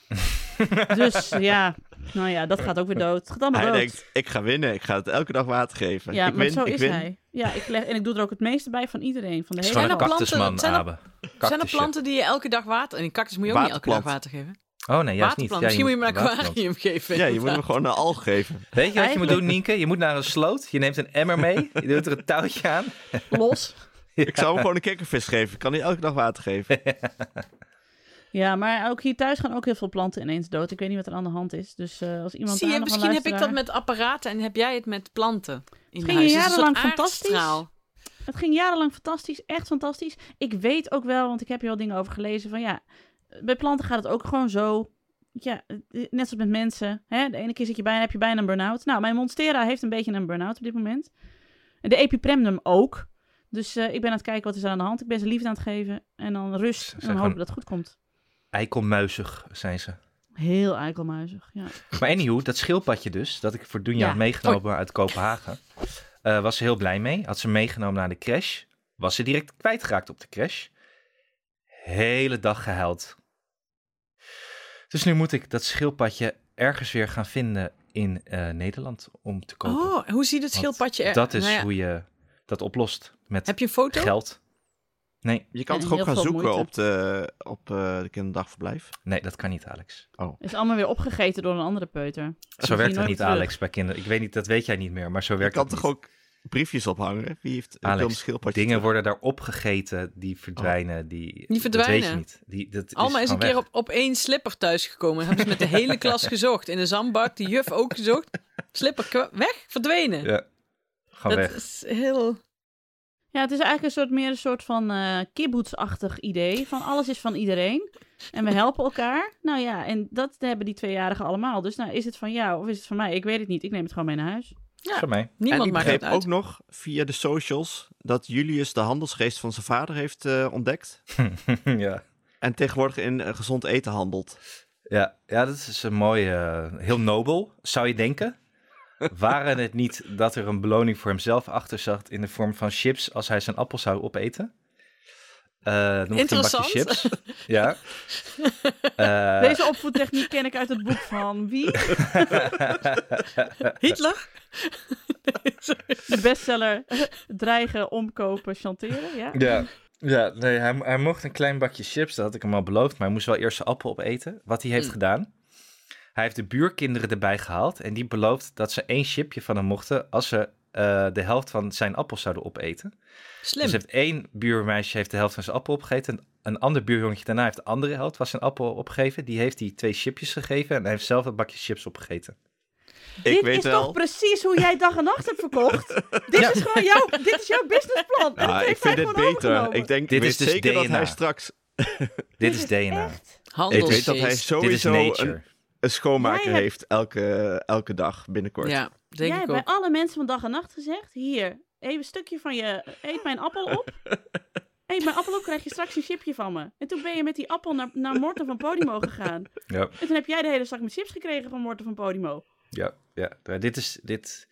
dus ja, nou ja, dat gaat ook weer dood. Het gaat allemaal Hij dood. denkt, ik ga winnen, ik ga het elke dag water geven. Ja, ik maar win, zo ik is win. hij. Ja, ik leg, en ik doe er ook het meeste bij van iedereen. Van de Het is hele gewoon een Zijn planten- cactusman, zijn er- Zijn er planten die je elke dag water... En die cactus moet je ook niet elke dag water geven. Oh nee, juist niet. Ja, Misschien moet je hem een aquarium geven. Ja, je moet hem gewoon een alg geven. Weet je wat je moet doen, Nienke? Je moet naar een sloot. Je neemt een emmer mee. Je doet er een touwtje aan. los. Ik zou hem gewoon een kikkervis geven. Ik kan niet elke dag water geven. Ja, maar ook hier thuis gaan ook heel veel planten ineens dood. Ik weet niet wat er aan de hand is. Dus eh, als iemand Zie je, daar nog een misschien heb ik dat met apparaten en heb jij het met planten in huis. ging Het is een jarenlang soort fantastisch. Het ging jarenlang fantastisch, echt fantastisch. Ik weet ook wel, want ik heb hier al dingen over gelezen, van ja, bij planten gaat het ook gewoon zo. Ja, net zoals met mensen. Hè? De ene keer zit je bijna, heb je bijna een burn-out. Nou, mijn Monstera heeft een beetje een burn-out op dit moment. En de Epipremnum ook. Dus eh, ik ben aan het kijken wat is er aan de hand. Ik ben ze liefde aan het geven. En dan rust. En dan hopen dat het goed komt. Eikelmuizig zijn ze. Heel eikelmuizig, ja. Maar anyhow, dat schildpadje dus, dat ik voor Dunja Ja. had meegenomen uit Kopenhagen, eh, was ze heel blij mee. Had ze meegenomen naar de crash. Was ze direct kwijtgeraakt op de crash. Hele dag gehuild. Dus nu moet ik dat schildpadje ergens weer gaan vinden in eh, Nederland om te kopen. Oh, hoe ziet het schildpadje er? Dat is Nou ja, hoe je dat oplost met Heb je een foto? geld. Nee, Je kan En toch ook gaan zoeken moeite. op de, op eh, de kinderdagverblijf? nee, dat kan niet, Alex. Is allemaal weer opgegeten door een andere peuter. Zo werkt het niet, terug. Alex, bij kinderen. Ik weet niet, dat weet jij niet meer, maar zo Je werkt kan het toch niet. ook briefjes ophangen? Wie heeft een Alex, schildpadje? Dingen terug? worden daar opgegeten, die verdwijnen. Die, Die Dat weet je verdwijnen? niet. Die, dat Alma is een gewoon keer op, op één slipper thuisgekomen. Hebben ze met de hele klas gezocht. In de zandbak, die juf ook gezocht. Slipper weg, verdwenen. Ja, gewoon dat weg. is heel... Ja, het is eigenlijk een soort, meer een soort van eh kibbutzachtig idee. Van alles is van iedereen. En we helpen elkaar. Nou ja, en dat hebben die tweejarigen allemaal. Dus nou, is het van jou of is het van mij? Ik weet het niet. Ik neem het gewoon mee naar huis. Ja, Voor mij. En niemand ik maakt het begreep uit. ook nog via de socials dat Julius de handelsgeest van zijn vader heeft eh, ontdekt. ja. En tegenwoordig in eh, gezond eten handelt. Ja, ja, dat is een mooi, eh, heel nobel, zou je denken. Waren het niet dat er een beloning voor hemzelf achter zat in de vorm van chips als hij zijn appel zou opeten? Bakje Interessant. chips. Ja. Eh, Deze opvoedtechniek ken ik uit het boek van wie? Hitler? De bestseller Dreigen, Omkopen, Chanteren. Ja. Ja, ja nee, hij, hij mocht een klein bakje chips, dat had ik hem al beloofd, maar hij moest wel eerst zijn appel opeten. Wat hij heeft Mm. gedaan, hij heeft de buurkinderen erbij gehaald en die beloofd dat ze één chipje van hem mochten als ze eh, de helft van zijn appel zouden opeten. Slim. Dus heeft één buurmeisje heeft de helft van zijn appel opgegeten, een, een ander buurjongetje daarna heeft de andere helft van zijn appel opgegeven. Die heeft die twee chipjes gegeven en hij heeft zelf een bakje chips opgegeten. Ik dit weet is wel. toch precies hoe jij dag en nacht hebt verkocht? dit is gewoon jouw, dit is jouw businessplan. Dat heeft ik vind hij dit beter. overgenomen. Ik denk Dit is dus zeker dat DNA. hij straks... Dit is DNA. Echt? Ik weet dat hij Handelsgeest. Dit is sowieso nature. een, een schoonmaker hebt- heeft elke, elke dag binnenkort. Ja, denk jij ik hebt ook. bij alle mensen van dag en nacht gezegd, hier, even een stukje van je, eet mijn appel op. Eet mijn appel op, krijg je straks een chipje van me. En toen ben je met die appel naar, naar Morten van Podimo gegaan. Ja, En toen heb jij de hele zak met chips gekregen van Morten van Podimo. ja, ja. Dit, is, dit,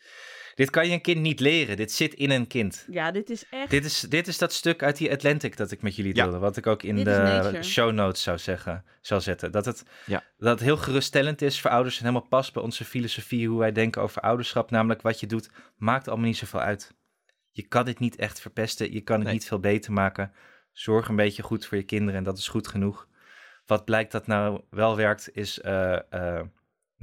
dit kan je een kind niet leren. Dit zit in een kind. Ja, dit is echt... Dit is, dit is dat stuk uit die Atlantic dat ik met jullie Ja. deelde. Wat ik ook in Dit de show notes zou, zeggen, zou zetten. Dat het, Ja. dat het heel geruststellend is voor ouders en helemaal past bij onze filosofie, hoe wij denken over ouderschap. Namelijk wat je doet, maakt allemaal niet zoveel uit. Je kan dit niet echt verpesten, je kan het Nee. niet veel beter maken. Zorg een beetje goed voor je kinderen en dat is goed genoeg. Wat blijkt dat nou wel werkt, is eh, eh,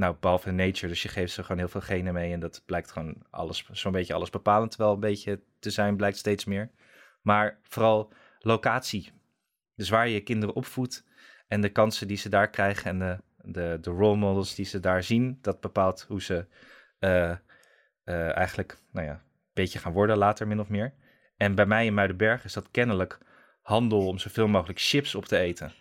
nou, behalve nature. Dus je geeft ze gewoon heel veel genen mee en dat blijkt gewoon alles, zo'n beetje alles bepalend wel een beetje te zijn, blijkt steeds meer. Maar vooral locatie. Dus waar je je kinderen opvoedt en de kansen die ze daar krijgen en de, de, de role models die ze daar zien, dat bepaalt hoe ze eh, eh, eigenlijk, nou ja, een beetje gaan worden later min of meer. En bij mij in Muidenberg is dat kennelijk handel om zoveel mogelijk chips op te eten.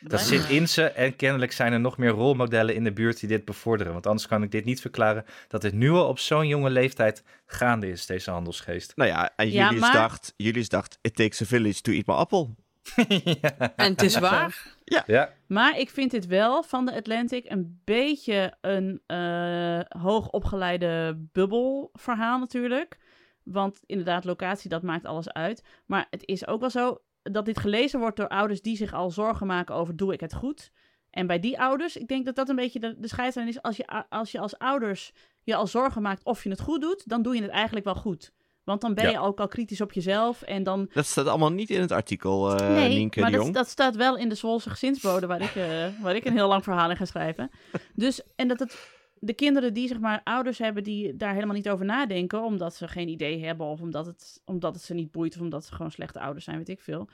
Dat zit in ze en kennelijk zijn er nog meer rolmodellen in de buurt die dit bevorderen. Want anders kan ik dit niet verklaren dat het nu al op zo'n jonge leeftijd gaande is, deze handelsgeest. Nou ja, en Ja, Julius, maar- dacht, Julius dacht, it takes a village to eat my appel. En het is waar. Ja, Maar ik vind dit wel van de Atlantic een beetje een eh hoogopgeleide bubbelverhaal natuurlijk. Want inderdaad, locatie, dat maakt alles uit. Maar het is ook wel zo dat dit gelezen wordt door ouders die zich al zorgen maken over doe ik het goed. En bij die ouders, ik denk dat dat een beetje de, de scheidslijn is. Als je, als je als ouders je al zorgen maakt of je het goed doet, dan doe je het eigenlijk wel goed. Want dan ben Ja. je ook al kritisch op jezelf en dan Dat staat allemaal niet in het artikel, eh nee, Nienke maar dat, dat staat wel in de Zwolse gezinsbode, waar ik, eh, waar ik een heel lang verhaal in ga schrijven. Dus, en dat het, de kinderen die zeg maar ouders hebben die daar helemaal niet over nadenken, omdat ze geen idee hebben of omdat het, omdat het ze niet boeit of omdat ze gewoon slechte ouders zijn, weet ik veel.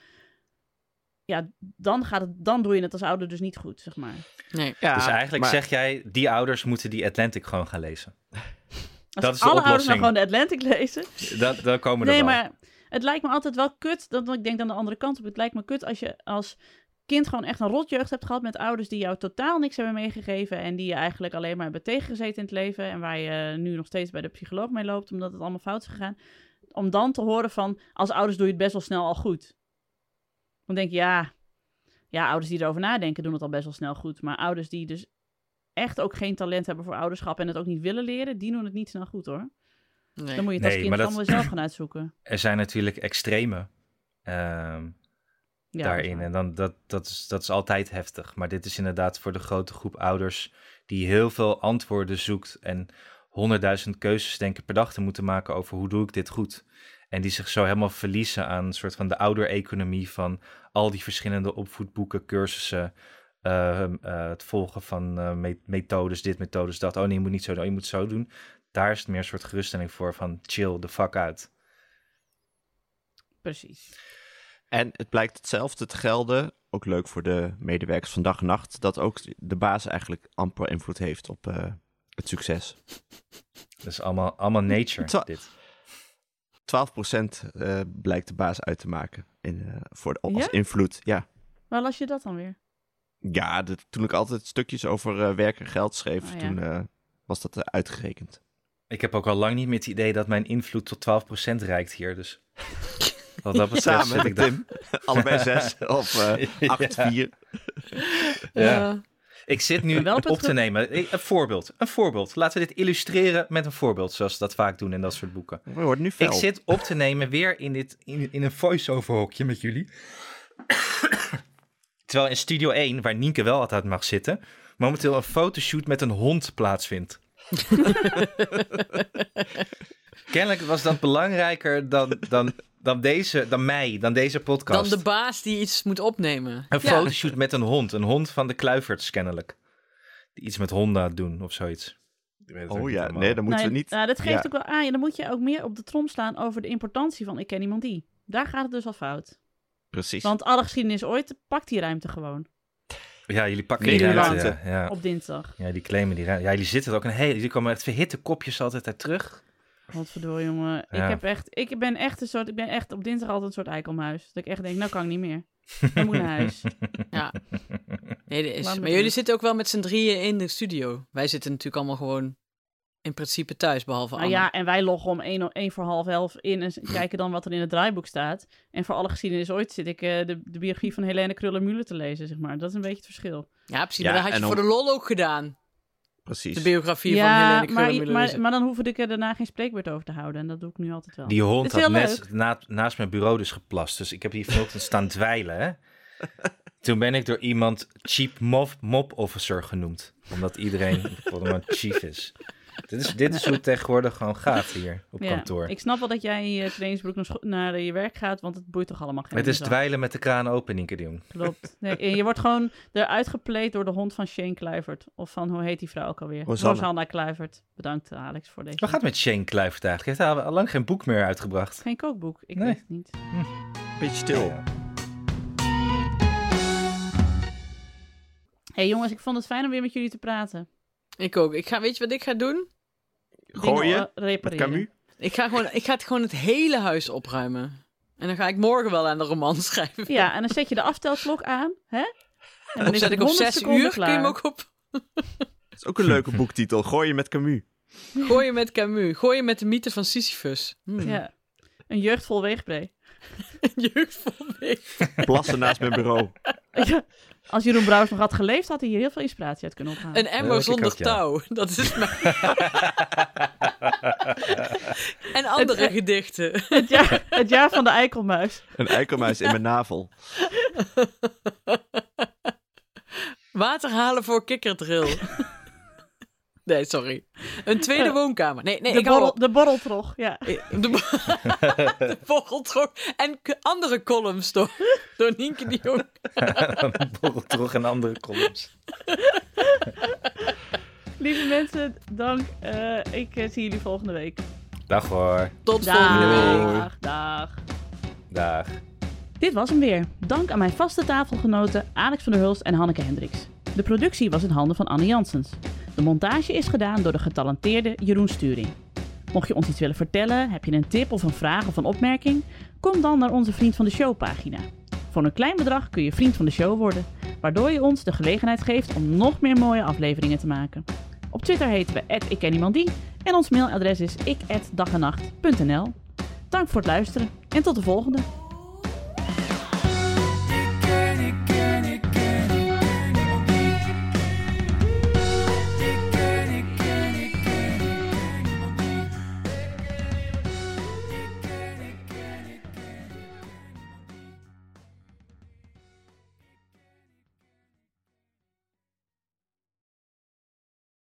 Ja, dan, gaat het, dan doe je het als ouder dus niet goed, zeg maar. Nee. Ja, dus eigenlijk maar- zeg jij, die ouders moeten die Atlantic gewoon gaan lezen. Als Dat is de alle ouders nou oplossing. gewoon de Atlantic lezen, Dat, dan komen we Nee, er wel. maar het lijkt me altijd wel kut. Dat, ik denk aan de andere kant op. Het lijkt me kut als je als kind gewoon echt een rotjeugd hebt gehad met ouders die jou totaal niks hebben meegegeven. En die je eigenlijk alleen maar hebben tegengezeten in het leven. En waar je nu nog steeds bij de psycholoog mee loopt, omdat het allemaal fout is gegaan. Om dan te horen van, als ouders doe je het best wel snel al goed. Dan denk je, ja, ja, ouders die erover nadenken doen het al best wel snel goed. Maar ouders die dus echt ook geen talent hebben voor ouderschap en het ook niet willen leren, die doen het niet snel goed hoor. nee. Dan moet je het als Nee, kind dat- allemaal zelf gaan uitzoeken. Er zijn natuurlijk extreme ehm, Ja, daarin. En dan, dat, dat, is, dat is altijd heftig. Maar dit is inderdaad voor de grote groep ouders die heel veel antwoorden zoekt en honderdduizend keuzes denken per dag te moeten maken over hoe doe ik dit goed. En die zich zo helemaal verliezen aan een soort van de ouder-economie van al die verschillende opvoedboeken, cursussen, eh, eh, het volgen van eh, me- methodes, dit, methodes, dat. Oh nee, je moet niet zo doen, oh, je moet zo doen. Daar is het meer een soort geruststelling voor van chill the fuck uit. Precies. En het blijkt hetzelfde te gelden, ook leuk voor de medewerkers van dag en nacht, dat ook de baas eigenlijk amper invloed heeft op eh, het succes. 12% Dat is allemaal, allemaal nature, Twa- dit. eh, blijkt de baas uit te maken in, eh, voor de, als Ja? invloed. Ja, Waar las je dat dan weer? ja de- toen ik altijd stukjes over eh, werk en geld schreef, Oh, ja. toen eh, was dat uitgerekend. Ik heb ook al lang niet meer het idee dat mijn invloed tot 12% reikt hier. Dus wat dat betreft Samen ik daar. Tim, allebei zes of eh Ja. acht, vier. Ja. Ik zit nu Wel op te nemen. Een voorbeeld. Een voorbeeld. Laten we dit illustreren met een voorbeeld, zoals ze dat vaak doen in dat soort boeken. We worden nu fel. Ik zit op te nemen weer in, dit, in, in een voice-over hokje met jullie. Terwijl in Studio 1, waar Nienke wel altijd mag zitten, momenteel een fotoshoot met een hond plaatsvindt. Kennelijk was dat belangrijker dan, dan, dan, deze, dan mij, dan deze podcast. Dan de baas die iets moet opnemen. Een Ja. fotoshoot met een hond. Een hond van de Kluiverts, kennelijk. Die iets met honden doen of zoiets. Oh ja, nee, dan moeten Nou, we niet... nou, dat geeft ja. ook wel aan. Ja, dan moet je ook meer op de trom slaan over de importantie van ik ken iemand die. Daar gaat het dus al fout. Precies. Want alle geschiedenis ooit pakt die ruimte gewoon. Ja, jullie pakken die ruimte. Ja, ja. Op dinsdag. ja, die claimen die ruimte. Ja, jullie zitten er ook een hele... Jullie komen met verhitte kopjes altijd daar terug. Wat verdorie, jongen. Ja. Ik, heb echt, ik ben echt een soort. Ik ben echt op dinsdag altijd een soort eikelmuis. Dat ik echt denk, nou kan ik niet meer. Ik moet naar huis. Ja. Nee, dat is. Maar jullie zitten ook wel met z'n drieën in de studio. Wij zitten natuurlijk allemaal gewoon in principe thuis, behalve Nou Anne. ja, en wij loggen om één, één voor half elf in en kijken dan wat er in het draaiboek staat. En voor alle geschiedenis ooit zit ik eh, de, de biografie van Helene Kruller-Müller te lezen, zeg maar. Dat is een beetje het verschil. Ja, precies. Ja, maar dat had je voor de lol ook gedaan. Precies. De biografie van Helene maar, maar, maar dan hoefde ik er daarna geen spreekwoord over te houden. En dat doe ik nu altijd wel. Die hond had net na- naast mijn bureau dus geplast. Dus ik heb hier vanochtend staan dweilen. Hè? Toen ben ik door iemand Chief Mop, mop Officer genoemd. Omdat iedereen gewoon maar chief is. Dit is, dit is hoe het tegenwoordig gewoon gaat hier op Ja, kantoor. Ik snap wel dat jij in je trainingsbroek naar, naar je werk gaat, want het boeit toch allemaal geen Het is dweilen met de kraan open, Jong. Klopt. Nee, en je wordt gewoon eruit gepleed door de hond van Shane Kluivert. Of van, hoe heet die vrouw ook alweer? Rosanna Kluivert. Bedankt Alex voor deze. Wat gaat met Shane Kluivert eigenlijk? Hij heeft al lang geen boek meer uitgebracht. Geen kookboek, ik Nee. weet het niet. Beetje stil. Ja. hey, jongens, ik vond het fijn om weer met jullie te praten. Ik ook. Ik ga, weet je wat ik ga doen? Gooien repareren. Camus. Ik ga, gewoon, ik ga het gewoon het hele huis opruimen. En dan ga ik morgen wel aan de roman schrijven. Ja, en dan zet je de aftelklok aan, hè? En dan zet het ik op 100 zes seconden uur, kun je hem klaar. ook op. Dat is ook een leuke boektitel. Gooien met Camus. Gooien met Camus. Gooien met de mythe van Sisyphus. Hmm. Ja. Een jeugdvol weegbree. Jeugdvol weeg. Plassen naast mijn bureau. Als Jeroen Brouwers nog had geleefd, had hij hier heel veel inspiratie uit kunnen ophalen. Een emmer zonder ook, ja. touw. Dat is mijn... en andere Het- gedichten. Het, jaar, het jaar van de eikelmuis. Een eikelmuis in mijn navel. Water halen voor kikkerdrill. nee, sorry. Een tweede woonkamer. Nee, nee, de, ik borrel, de borreltrog, ja. De, de borreltrog. En andere columns door, door Nienke de Jong. Terug en andere columns. Lieve mensen, dank. Eh, ik eh, zie jullie volgende week. Dag hoor. Tot volgende week. Dag, dag. Dag. Dit was hem weer. Dank aan mijn vaste tafelgenoten Alex van der Hulst en Hanneke Hendricks. De productie was in handen van Anne Janssens. De montage is gedaan door de getalenteerde Jeroen Sturing. Mocht je ons iets willen vertellen, heb je een tip of een vraag of een opmerking? Kom dan naar onze Vriend van de Show pagina. Voor een klein bedrag kun je Vriend van de Show worden, waardoor je ons de gelegenheid geeft om nog meer mooie afleveringen te maken. Op Twitter heten we @ikkenniemandie en ons mailadres is ik@dagenacht.nl. Dank voor het luisteren en tot de volgende.